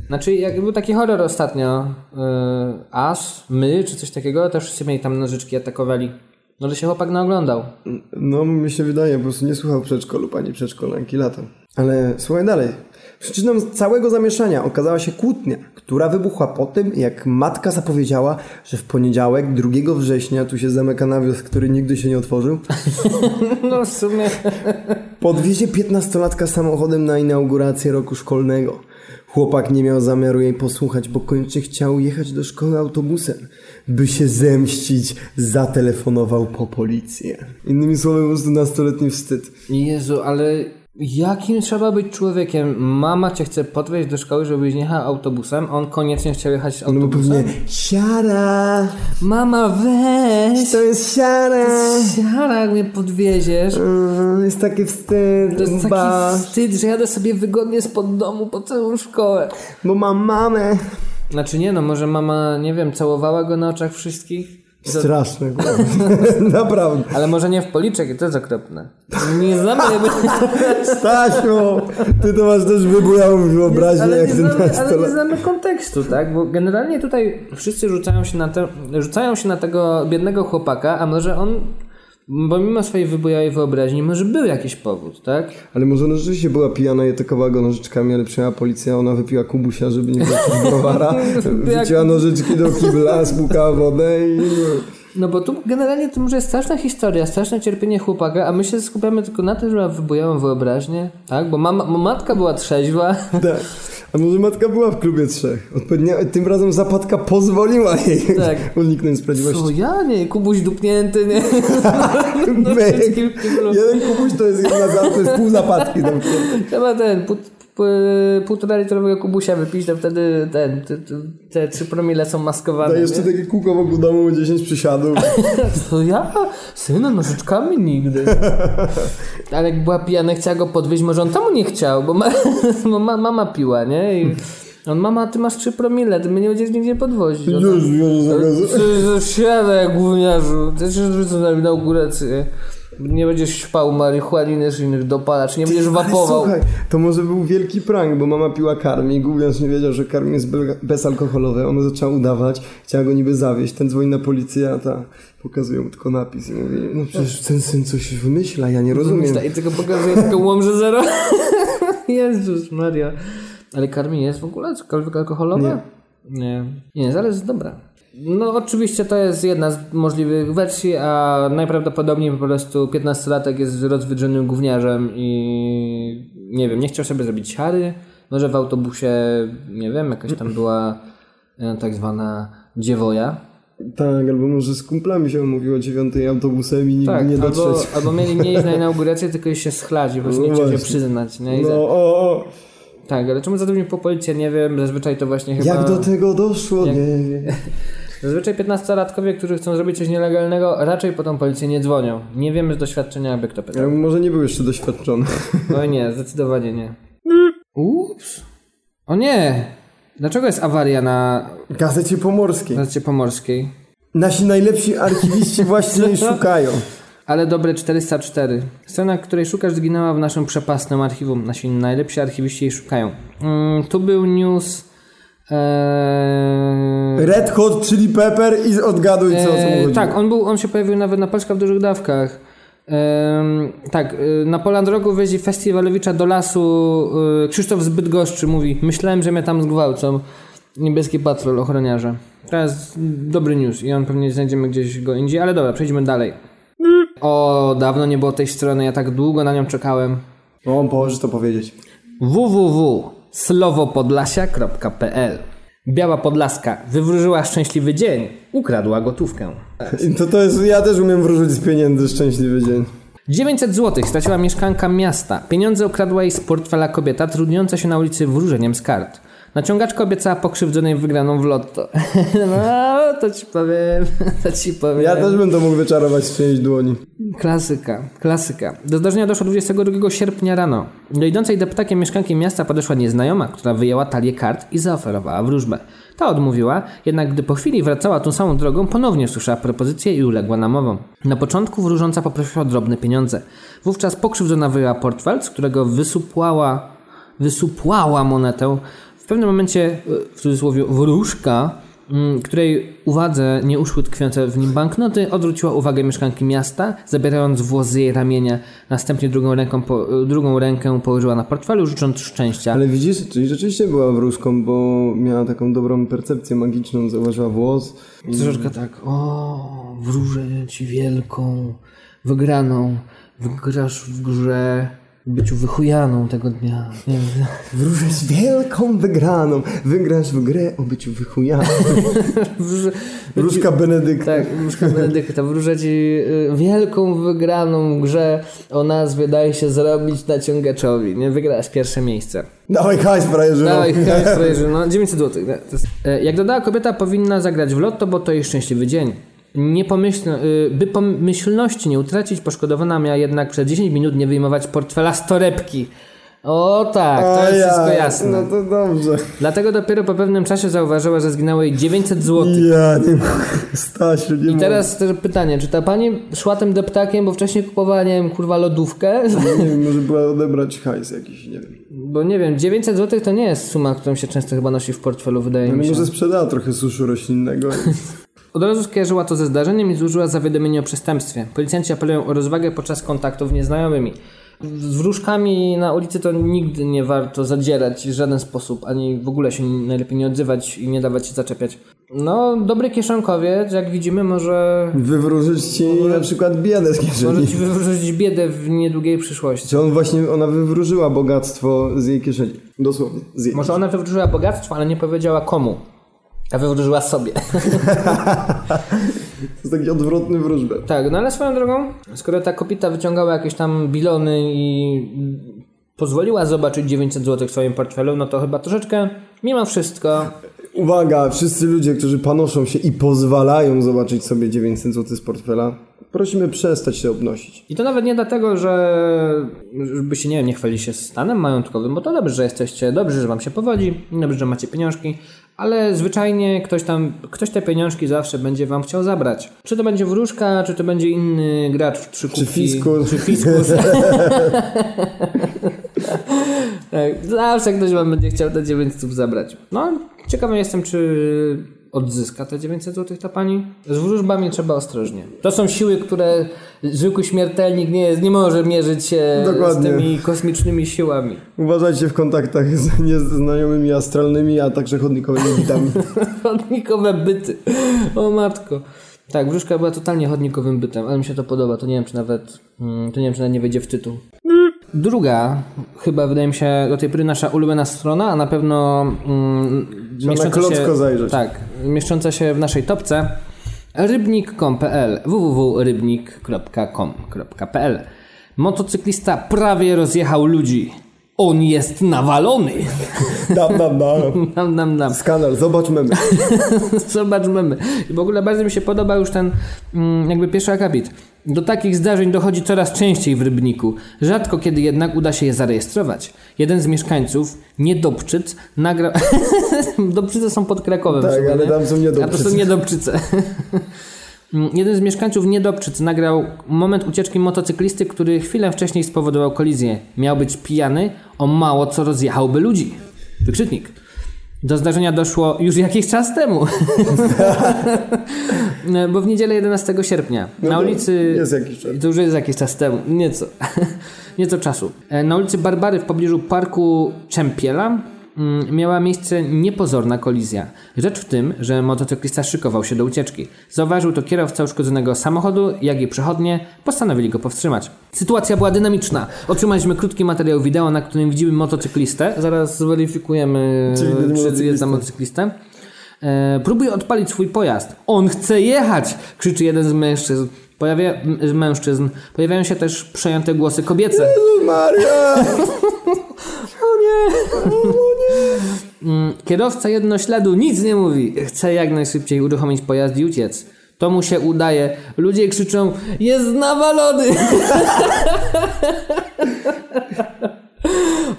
Znaczy, jak był taki horror ostatnio, yy, As, my, czy coś takiego, też wszyscy mieli tam nożyczki, atakowali. No, że się chłopak naoglądał. No, mi się wydaje, po prostu nie słuchał przedszkolu pani przedszkolanki latem. Ale słuchaj dalej. Przyczyną całego zamieszania okazała się kłótnia, która wybuchła po tym, jak matka zapowiedziała, że w poniedziałek, 2 września, tu się zamyka nawias, który nigdy się nie otworzył, No, w sumie... podwiezie 15-latka samochodem na inaugurację roku szkolnego. Chłopak nie miał zamiaru jej posłuchać, bo koniecznie chciał jechać do szkoły autobusem. By się zemścić, zatelefonował po policję. Innymi słowy, po prostu nastoletni wstyd. Jezu, ale jakim trzeba być człowiekiem? Mama cię chce podwieźć do szkoły, żebyś nie jechał autobusem, on koniecznie chciał jechać No bo autobusem. pewnie siara, Mama, weź! to jest siara, Siara, jak mnie podwieziesz. Mm, jest taki wstyd, To jest taki ba, wstyd, że jadę sobie wygodnie spod domu po całą szkołę. bo mam mamę. Znaczy nie no, może mama, nie wiem, całowała go na oczach wszystkich? Straszne, kurwa. naprawdę. Ale może nie w policzek, i to jest okropne. Nie znamy. Stasiu, ty to masz też wybujałą wyobraźnię, Ale jak nie, ten znamy, ale nie znamy kontekstu, tak? Bo generalnie tutaj wszyscy rzucają się na, te, rzucają się na tego biednego chłopaka, a może on, pomimo swojej wybujałej wyobraźni, może był jakiś powód, tak? Ale może ona rzeczywiście była pijana i atakowała go nożyczkami, ale przyjechała policja, ona wypiła kubusia, żeby nie było browara, wrzuciła nożyczki do kibla, spłukała wodę i... No bo tu generalnie to może jest straszna historia, straszne cierpienie chłopaka, a my się skupiamy tylko na tym, że ma wybujałą wyobraźnię, tak? Bo mama, matka była trzeźwa. Tak. A może matka była w klubie trzech? Odpowiednio, tym razem zapadka pozwoliła jej Tak. uniknąć sprawiedliwości. Co ja nie, kubuś dupnięty, nie? Kiblu. Jeden kubuś to jest jedna za, to jest pół zapadki. Tam. Trzeba ten, półtora litrowego kubusia wypić, to wtedy ten, te, te, trzy promile są maskowane. To jeszcze nie? takie kółko wokół domu, 10 przysiadów. To ja? Syna, nożyczkami nigdy. Ale jak była pijana, chciała go podwieźć, może on temu nie chciał, bo, ma, bo ma, mama piła, nie? I on, mama, ty masz trzy promile, ty mnie nie będziesz nigdzie podwozić. Jezu, Jezu, Jezu. Siadaj, gówniarzu, ty się rzucę na inaugurację. Nie będziesz śpał marihuaniny czy innych dopalaczy, nie będziesz Ale wapował. Słuchaj, to może był wielki prank, bo mama piła karmi, gówniarz nie wiedział, że karmi jest be- bezalkoholowe. Ona zaczęła udawać, chciała go niby zawieść. Ten dzwoni na policję, a ta pokazuje mu tylko napis i mówi, no przecież ten syn coś wymyśla, ja nie rozumiem. I tylko pokazuje taką łomżę zero. Jezus Maria. Ale karmi jest w ogóle cokolwiek alkoholowe? Nie. Nie, zaraz jest dobra. No oczywiście to jest jedna z możliwych wersji, a najprawdopodobniej po prostu 15-latek jest rozwydrzonym gówniarzem i nie wiem, nie chciał sobie zrobić siary. Może w autobusie, nie wiem, jakaś tam była e, tak zwana dziewoja. Tak, albo może z kumplami się umówiło dziewiątej autobusem i nigdy Tak, nie albo, dotrzeć. albo mieli nie iść na inaugurację, tylko się schlać i po prostu nie No chciał się przyznać. Nie? Za- No, o, o. Tak, ale czemu zadzwonił po policję, nie wiem, zazwyczaj to właśnie chyba... Jak do tego doszło? Jak- Nie wiem. Zazwyczaj 15-latkowie, którzy chcą zrobić coś nielegalnego, raczej po tą policję nie dzwonią. Nie wiemy z doświadczenia, jakby kto pytał. Ja może nie był jeszcze doświadczony. Oj nie, zdecydowanie nie. Ups. O nie! Dlaczego jest awaria na Gazecie Pomorskiej. Gazecie Pomorskiej? Nasi najlepsi archiwiści właśnie jej szukają. Ale dobre 404. Strona, której szukasz, zginęła w naszym przepastnym archiwum. Nasi najlepsi archiwiści jej szukają. Mm, tu był news... Eee... Red Hot Chili Pepper i odgaduj co o co mu E, chodzi. tak, on, był, on się pojawił nawet na Polska w dużych dawkach. Em, tak, y, na Poland Roku wezi Festiwalowicza do lasu y, Krzysztof z Bydgoszczy mówi Myślałem, że mnie tam zgwałcą. Niebieski patrol, ochroniarze. To jest dobry news i on pewnie znajdziemy gdzieś go indziej, ale dobra, przejdźmy dalej. O, dawno nie było tej strony, ja tak długo na nią czekałem. O, położysz to powiedzieć. www.slowopodlasia.pl Biała Podlaska wywróżyła szczęśliwy dzień, ukradła gotówkę. To, to jest, ja też umiem wróżyć z pieniędzy szczęśliwy dzień. 900 zł straciła mieszkanka miasta. Pieniądze ukradła jej z portfela kobieta trudniąca się na ulicy wróżeniem z kart. Naciągaczka obiecała pokrzywdzonej wygraną w lotto. No, to ci powiem, to ci powiem. Ja też bym to mógł wyczarować z czyjejś dłoni. Klasyka, klasyka. Do zdarzenia doszło 22 sierpnia rano. Do idącej deptakiem mieszkanki miasta podeszła nieznajoma, która wyjęła talię kart i zaoferowała wróżbę. Ta odmówiła, jednak gdy po chwili wracała tą samą drogą, ponownie słyszała propozycję i uległa namowom. Na początku wróżąca poprosiła o drobne pieniądze. Wówczas pokrzywdzona wyjęła portfel, z którego wysupłała, wysupłała monetę. W pewnym momencie, e, w cudzysłowie, wróżka mm, której uwadze nie uszły tkwiące w nim banknoty, odwróciła uwagę mieszkanki miasta, zabierając włos z jej ramienia. Następnie drugą, ręką po, drugą rękę położyła na portfelu, życząc szczęścia. Ale widzisz, czyli rzeczywiście była wróżką, bo miała taką dobrą percepcję magiczną, zauważyła włos. Troszeczkę tak, o, wróżę ci wielką wygraną, wygrasz w grze byciu wychujaną tego dnia. Wróżę z wielką wygraną. Wygrasz w grę o byciu wychujanym. Wróżę, Wróżka Benedykta. tak, wróżka Benedykta, wróżę ci y, wielką wygraną w grze o nazwie daj się zrobić naciągaczowi. Nie wygrasz pierwsze miejsce. Dawaj hajs, frajerzyno. Dawaj, hajs, frajerzy, no 900 zł. Jak dodała kobieta, powinna zagrać w lotto, bo to jej szczęśliwy dzień. Nie pomyśl, y, by pomyślności nie utracić, poszkodowana miała jednak przez 10 minut nie wyjmować portfela z torebki. O tak, to jest wszystko jasne. No to dobrze. Dlatego dopiero po pewnym czasie zauważyła, że zginęło jej 900 zł. Ja nie mogę. Stasiu, nie I teraz też pytanie, czy ta pani szła tym deptakiem, bo wcześniej kupowała, nie wiem, kurwa lodówkę? mogę. Nie wiem, może była odebrać hajs jakiś, nie wiem. Bo nie wiem, 900 zł to nie jest suma, którą się często chyba nosi w portfelu, wydaje mi Ale się. może sprzedała trochę suszu roślinnego. Od razu skojarzyła to ze zdarzeniem i złożyła zawiadomienie o przestępstwie. Policjanci apelują o rozwagę podczas kontaktów z nieznajomymi. Z wróżkami na ulicy to nigdy nie warto zadzierać w żaden sposób, ani w ogóle się najlepiej nie odzywać i nie dawać się zaczepiać. No, dobry kieszonkowiec, jak widzimy, może, Wywróżyć ci na przykład biedę z kieszeni. może ci wywrócić biedę w niedługiej przyszłości. Czy on właśnie, ona wywróżyła bogactwo z jej kieszeni. Dosłownie, z jej. Może ona wywróżyła bogactwo, ale nie powiedziała komu. A wywróżyła sobie. To jest taki odwrotny wróżbę. Tak, no ale swoją drogą, skoro ta kobieta wyciągała jakieś tam bilony i pozwoliła zobaczyć 900 zł w swoim portfelu, no to chyba troszeczkę, mimo wszystko, Uwaga, wszyscy ludzie, którzy panoszą się i pozwalają zobaczyć sobie 900 zł z portfela, prosimy przestać się obnosić. i to nawet nie dlatego, że żeby się, nie wiem, nie chwali się stanem majątkowym, bo to dobrze, że jesteście, dobrze, że wam się powodzi, dobrze, że macie pieniążki, ale zwyczajnie ktoś tam, ktoś te pieniążki zawsze będzie wam chciał zabrać. Czy to będzie wróżka, czy to będzie inny gracz w trzy kubki, fiskus. Czy fiskus. tak, zawsze ktoś wam będzie chciał te 900 zabrać. No, ciekawy jestem, czy odzyska te 900 zł ta pani. Z wróżbami trzeba ostrożnie. To są siły, które zwykły śmiertelnik nie, nie może mierzyć się Dokładnie. z tymi kosmicznymi siłami. Uważajcie w kontaktach z nieznajomymi astralnymi, a także chodnikowymi bitami. Chodnikowe byty. O matko. Tak, wróżka była totalnie chodnikowym bytem, ale mi się to podoba. To nie wiem, czy nawet, mm, to nie wiem, czy nawet nie wejdzie w tytuł. Druga, chyba wydaje mi się do tej pory nasza ulubiona strona, a na pewno mm, na klocko zajrzeć. Tak, mieszcząca się w naszej topce rybnik.com.pl www.rybnik.com.pl Motocyklista prawie rozjechał ludzi. On jest nawalony. Dam, dam, dam. Dam, dam, dam. Skandal, zobacz memy. Zobaczmy. I w ogóle bardzo mi się podoba już ten mm, jakby pierwszy akapit. Do takich zdarzeń dochodzi coraz częściej w Rybniku. Rzadko kiedy jednak uda się je zarejestrować. Jeden z mieszkańców, Niedobczyc, nagrał... Dobczyce są pod Krakowem. Tak, ale tam są Niedobczyce. A to są Niedobczyce. Jeden z mieszkańców Niedobczyc nagrał moment ucieczki motocyklisty, który chwilę wcześniej spowodował kolizję. Miał być pijany, o mało co rozjechałby ludzi. Wykrzyknik. Do zdarzenia doszło już jakiś czas temu. Bo w niedzielę 11 sierpnia na to ulicy. jest jakiś czas. To już jest jakiś czas temu. Nieco. Nieco czasu. E, Na ulicy Barbary w pobliżu parku Czempiela miała miejsce niepozorna kolizja. Rzecz w tym, że motocyklista szykował się do ucieczki. Zauważył to kierowca uszkodzonego samochodu, jak i przechodnie postanowili go powstrzymać. Sytuacja była dynamiczna. Otrzymaliśmy krótki materiał wideo, na którym widzimy motocyklistę. Zaraz zweryfikujemy, czy jest za motocyklistę. E, próbuje odpalić swój pojazd. On chce jechać! krzyczy jeden z mężczyzn. Pojawia, mężczyzn. Pojawiają się też przejęte głosy kobiece. Jezus Maria! Mm, Kierowca jednośladu nic nie mówi. Chce jak najszybciej uruchomić pojazd i uciec. To mu się udaje. Ludzie krzyczą: Jest nawalony!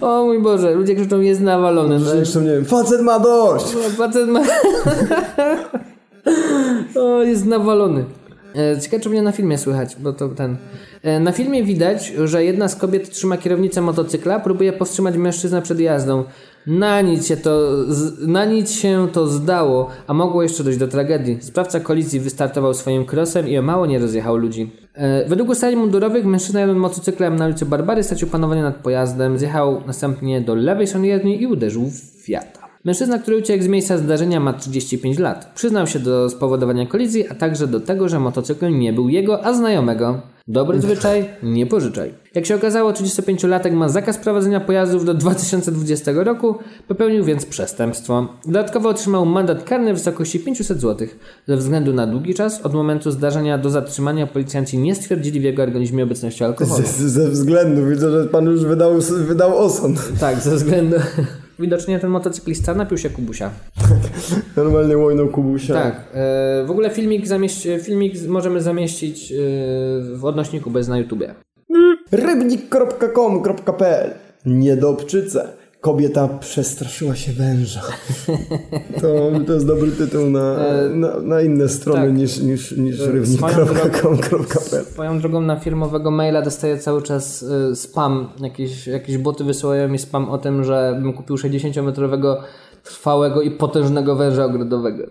o mój Boże, ludzie krzyczą: Jest nawalony. No, Zresztą nie wiem, facet ma dość! Facet ma... o, jest nawalony. E, Ciekawe, czy mnie na filmie słychać, bo to ten... E, Na filmie widać, że jedna z kobiet trzyma kierownicę motocykla, próbuje powstrzymać mężczyznę przed jazdą. Na nic, się to, na nic się to zdało, a mogło jeszcze dojść do tragedii. Sprawca kolizji wystartował swoim krosem i o mało nie rozjechał ludzi. E, Według ustaleń mundurowych mężczyzna jadąc motocyklem na ulicy Barbary stracił panowanie nad pojazdem, zjechał następnie do lewej strony jezdni i uderzył w Fiata. Mężczyzna, który uciekł z miejsca zdarzenia ma 35 lat. Przyznał się do spowodowania kolizji, a także do tego, że motocykl nie był jego, a znajomego. Dobry zwyczaj, nie pożyczaj. Jak się okazało, 35-latek ma zakaz prowadzenia pojazdów do 2020 roku, popełnił więc przestępstwo. Dodatkowo otrzymał mandat karny w wysokości 500 zł. Ze względu na długi czas, od momentu zdarzenia do zatrzymania policjanci nie stwierdzili w jego organizmie obecności alkoholu. Ze, ze względu, widzę, że pan już wydał, wydał osąd. Tak, ze względu... Widocznie ten motocyklista napił się kubusia. Normalnie łojną kubusia. Tak. E, w ogóle filmik, zamieść, filmik możemy zamieścić e, w odnośniku bez na YouTubie. Rybnik.com.pl Niedobczyce. Kobieta przestraszyła się węża. To, to jest dobry tytuł na, na, na inne strony tak. niż, niż, niż Swoją rybnik.com.pl Swoją drogą na firmowego maila dostaję cały czas e, spam. Jakieś, jakieś boty wysyłają mi spam o tym, że bym kupił 60-metrowego trwałego i potężnego węża ogrodowego.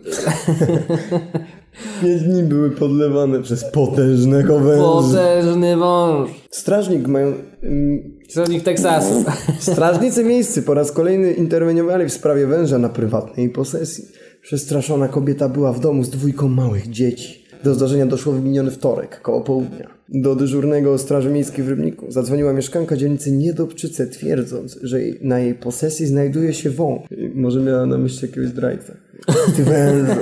Pięć dni były podlewane przez potężnego węża. Potężny wąż. Strażnik mają... Strażnik Teksasu. Strażnicy miejscy po raz kolejny interweniowali w sprawie węża na prywatnej posesji. Przestraszona kobieta była w domu z dwójką małych dzieci. Do zdarzenia doszło w miniony wtorek, koło południa. Do dyżurnego Straży Miejskiej w Rybniku zadzwoniła mieszkanka dzielnicy Niedobczyce, twierdząc, że na jej posesji znajduje się wąż. Może miała na myśli jakiegoś zdrajcę. Ty wężu.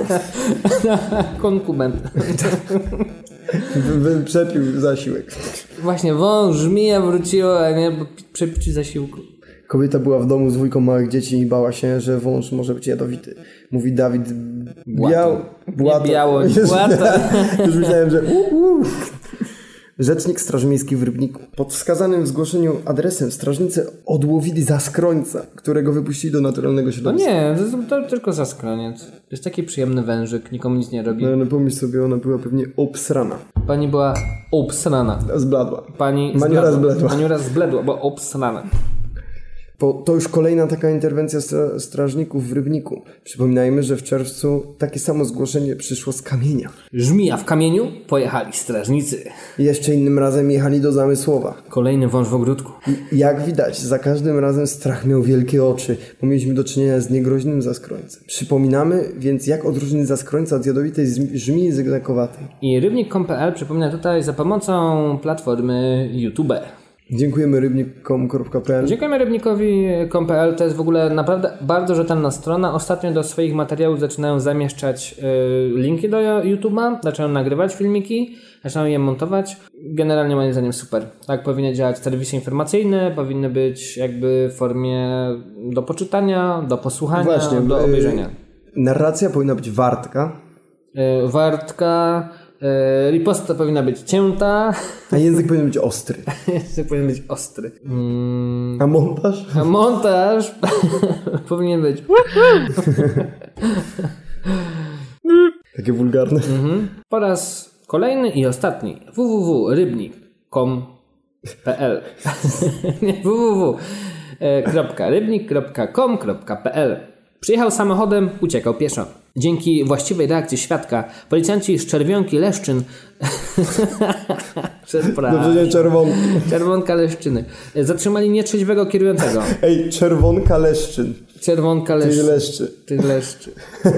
Wy- Przepił zasiłek. Właśnie, wąż, żmija wróciła, nie? Przepić zasiłku. Kobieta była w domu z dwójką małych dzieci i bała się, że wąż może być jadowity. Mówi Dawid Biał... Nie biało, Już, Błato. już myślałem, że... Uh, uh. Rzecznik Straży Miejskiej w Rybniku. Pod wskazanym w zgłoszeniu adresem strażnicy odłowili zaskrońca, którego wypuścili do naturalnego No środowiska. nie, to, to tylko zaskroniec. Jest taki przyjemny wężyk, nikomu nic nie robi. No, no pomyśl sobie, ona była pewnie obsrana. Pani była obsrana. Zbladła. Pani Maniura zbledła. Maniura zbledła, bo obsrana. Po, to już kolejna taka interwencja stra- strażników w Rybniku. Przypominajmy, że w czerwcu takie samo zgłoszenie przyszło z kamienia. Żmija w kamieniu, pojechali strażnicy. Jeszcze innym razem jechali do Zamysłowa. Kolejny wąż w ogródku. I Jak widać, za każdym razem strach miał wielkie oczy, bo mieliśmy do czynienia z niegroźnym zaskrońcem. Przypominamy więc, jak odróżnić zaskrońca od jadowitej żmii zygzakowatej. I rybnik.pl przypomina tutaj za pomocą platformy YouTube. Dziękujemy rybnik.com.pl Dziękujemy rybnikowi.pl. To jest w ogóle naprawdę bardzo rzetelna strona. Ostatnio do swoich materiałów zaczynają zamieszczać y, linki do YouTube'a, zaczynają nagrywać filmiki, zaczynają je montować. Generalnie moim zdaniem super. Tak powinny działać serwisy informacyjne, powinny być jakby w formie do poczytania, do posłuchania, Właśnie, do y, obejrzenia. Narracja powinna być wartka, wartka, riposta powinna być cięta, a język powinien być ostry. język powinien być ostry. Mm, A montaż? a montaż powinien być Takie wulgarne. Po raz kolejny i ostatni www.rybnik.com.pl www.rybnik.com.pl Przyjechał samochodem, uciekał pieszo. Dzięki właściwej reakcji świadka, policjanci z Czerwionki Leszczyn... Przepraszam. Dobrze, nie czerwonka. Czerwonka Leszczyny. Zatrzymali nietrzeźwego kierującego. Ej, czerwonka leszczyn. Czerwonka Leszczyn. leszczy. Tych leszczy.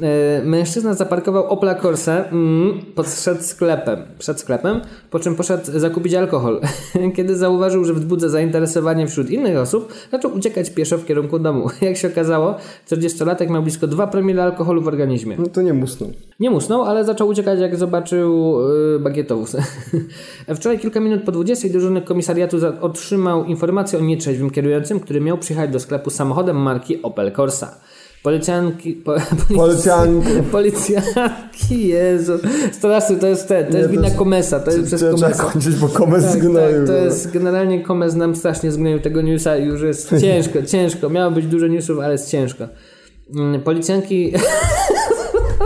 E, Mężczyzna zaparkował Opla Corsa mm, pod sklepem, przed sklepem, po czym poszedł zakupić alkohol. Kiedy zauważył, że wzbudza zainteresowanie wśród innych osób, zaczął uciekać pieszo w kierunku domu. Jak się okazało, 40-latek miał blisko 2 promile alkoholu w organizmie. No to nie musnął. Nie musnął, ale zaczął uciekać, jak zobaczył yy, bagietowóz. Wczoraj, kilka minut po 20, dyżurny komisariatu otrzymał informację o nietrzeźwym kierującym, który miał przyjechać do sklepu samochodem marki Opel Corsa. Policjanki... Po, Policjanki. Policjanki, Jezu. Straszny, to jest ten, to jest wina Komesa, to jest przez Trzeba Komesa. kończyć, bo komes Tak, zgnoił. tak, to jest generalnie Komes nam strasznie zgnoił tego newsa i już jest ciężko, ciężko. Miało być dużo newsów, ale jest ciężko. Mm, Policjanki...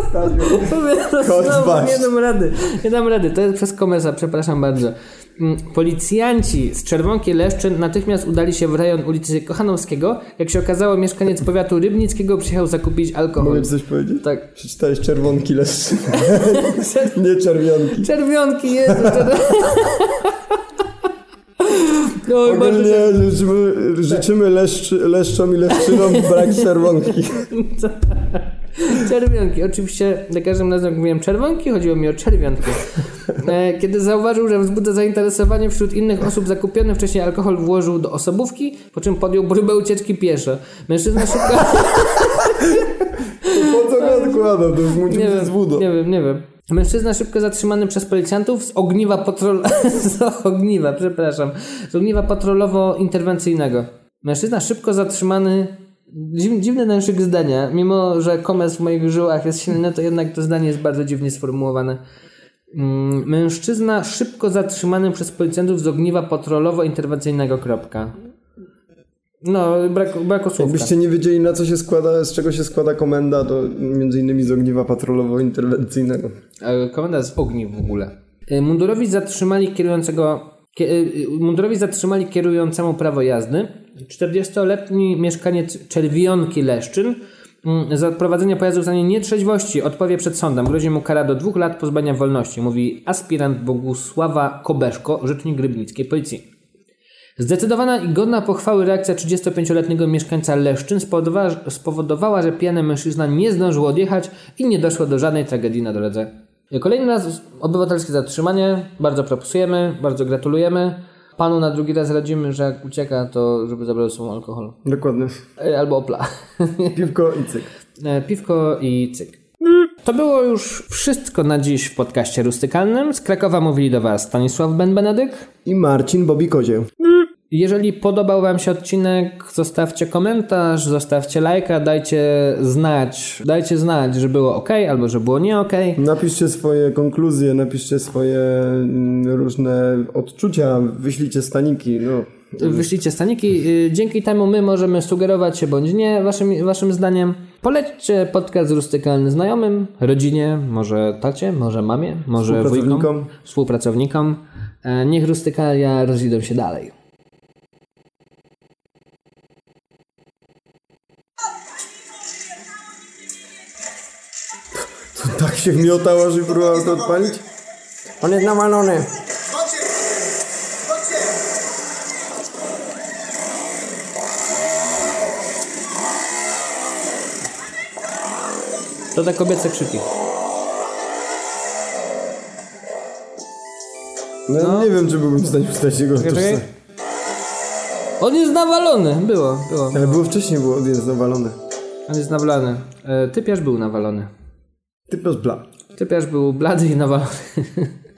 Kot Znowu nie dam rady, nie dam rady, to jest przez Komesa, przepraszam bardzo. Mm, Policjanci z Czerwonki Leszczyn natychmiast udali się w rejon ulicy Kochanowskiego. Jak się okazało, mieszkaniec powiatu rybnickiego przyjechał zakupić alkohol. Mogę coś powiedzieć? Tak. Przeczytałeś czerwonki leszczyn. nie czerwionki. Czerwionki, Jezu, czerw... Oj, bardzo. Ogólnie życzymy, życzymy leszczy, leszczom i leszczynom brak czerwonki. Czerwionki. Oczywiście za każdym razem jak mówiłem czerwonki, chodziło mi o czerwionki. E, Kiedy zauważył, że wzbudza zainteresowanie wśród innych osób zakupiony wcześniej alkohol włożył do osobówki, po czym podjął próbę ucieczki pieszo. Mężczyzna szybko... Po co go odkładał? To już mu nie, nie wiem, z wódą. nie wiem, nie wiem. Mężczyzna szybko zatrzymany przez policjantów z ogniwa patrol... z ogniwa, przepraszam. Z ogniwa patrolowo-interwencyjnego. Mężczyzna szybko zatrzymany... Dziw, dziwny naszyk zdania. Mimo, że komes w moich żyłach jest silny, to jednak to zdanie jest bardzo dziwnie sformułowane. Mm, Mężczyzna szybko zatrzymany przez policjantów z ogniwa patrolowo-interwencyjnego. Kropka. No, brak, brak słówka. Jakbyście nie wiedzieli na co się składa, z czego się składa komenda, to między innymi z ogniwa patrolowo-interwencyjnego. E, Komenda z ogniw w ogóle. E, Mundurowi zatrzymali kierującego. kie- e, Mundurowi zatrzymali kierującemu prawo jazdy. 40-letni mieszkaniec Czerwionki Leszczyn za prowadzenie pojazdu w stanie nietrzeźwości odpowie przed sądem. Grozi mu kara do dwóch lat pozbawienia wolności, mówi aspirant Bogusława Kobeszko, rzecznik rybnickiej policji. Zdecydowana i godna pochwały reakcja 35-letniego mieszkańca Leszczyn spowodowała, spowodowała, że pijany mężczyzna nie zdążył odjechać i nie doszło do żadnej tragedii na drodze. Kolejny raz obywatelskie zatrzymanie. Bardzo propsujemy, bardzo gratulujemy. Panu na drugi raz radzimy, że jak ucieka, to żeby zabrał sobą alkohol. Dokładnie. E, Albo opla. Piwko i cyk. E, Piwko i cyk. To było już wszystko na dziś w podcaście rustykalnym. Z Krakowa mówili do Was Stanisław Ben-Benedyk. I Marcin Bobby Kozieł. Jeżeli podobał Wam się odcinek, zostawcie komentarz, zostawcie lajka, dajcie znać, dajcie znać, że było ok albo że było nie ok. Napiszcie swoje konkluzje, napiszcie swoje mm, różne odczucia, wyślijcie staniki. No. Wyślijcie staniki. Y, Dzięki temu my możemy sugerować się bądź nie waszym, waszym zdaniem. Polećcie podcast rustykalny znajomym, rodzinie, może tacie, może mamie, może wujkom, Współpracownikom. współpracownikom. E, Niech rustykalia rozwiną się dalej. Tak się miotała, że próbował to odpalić? On jest nawalony. To te kobiece krzyki. No, ja nie wiem, czy byłbym w stanie ustalić jego Czekaj, czekaj. On jest nawalony. Było, było. Ale było wcześniej, było on jest nawalony. On jest nawalony. E, Typiarz był nawalony. Ty plus bla. Typiarz był blady i nawalony.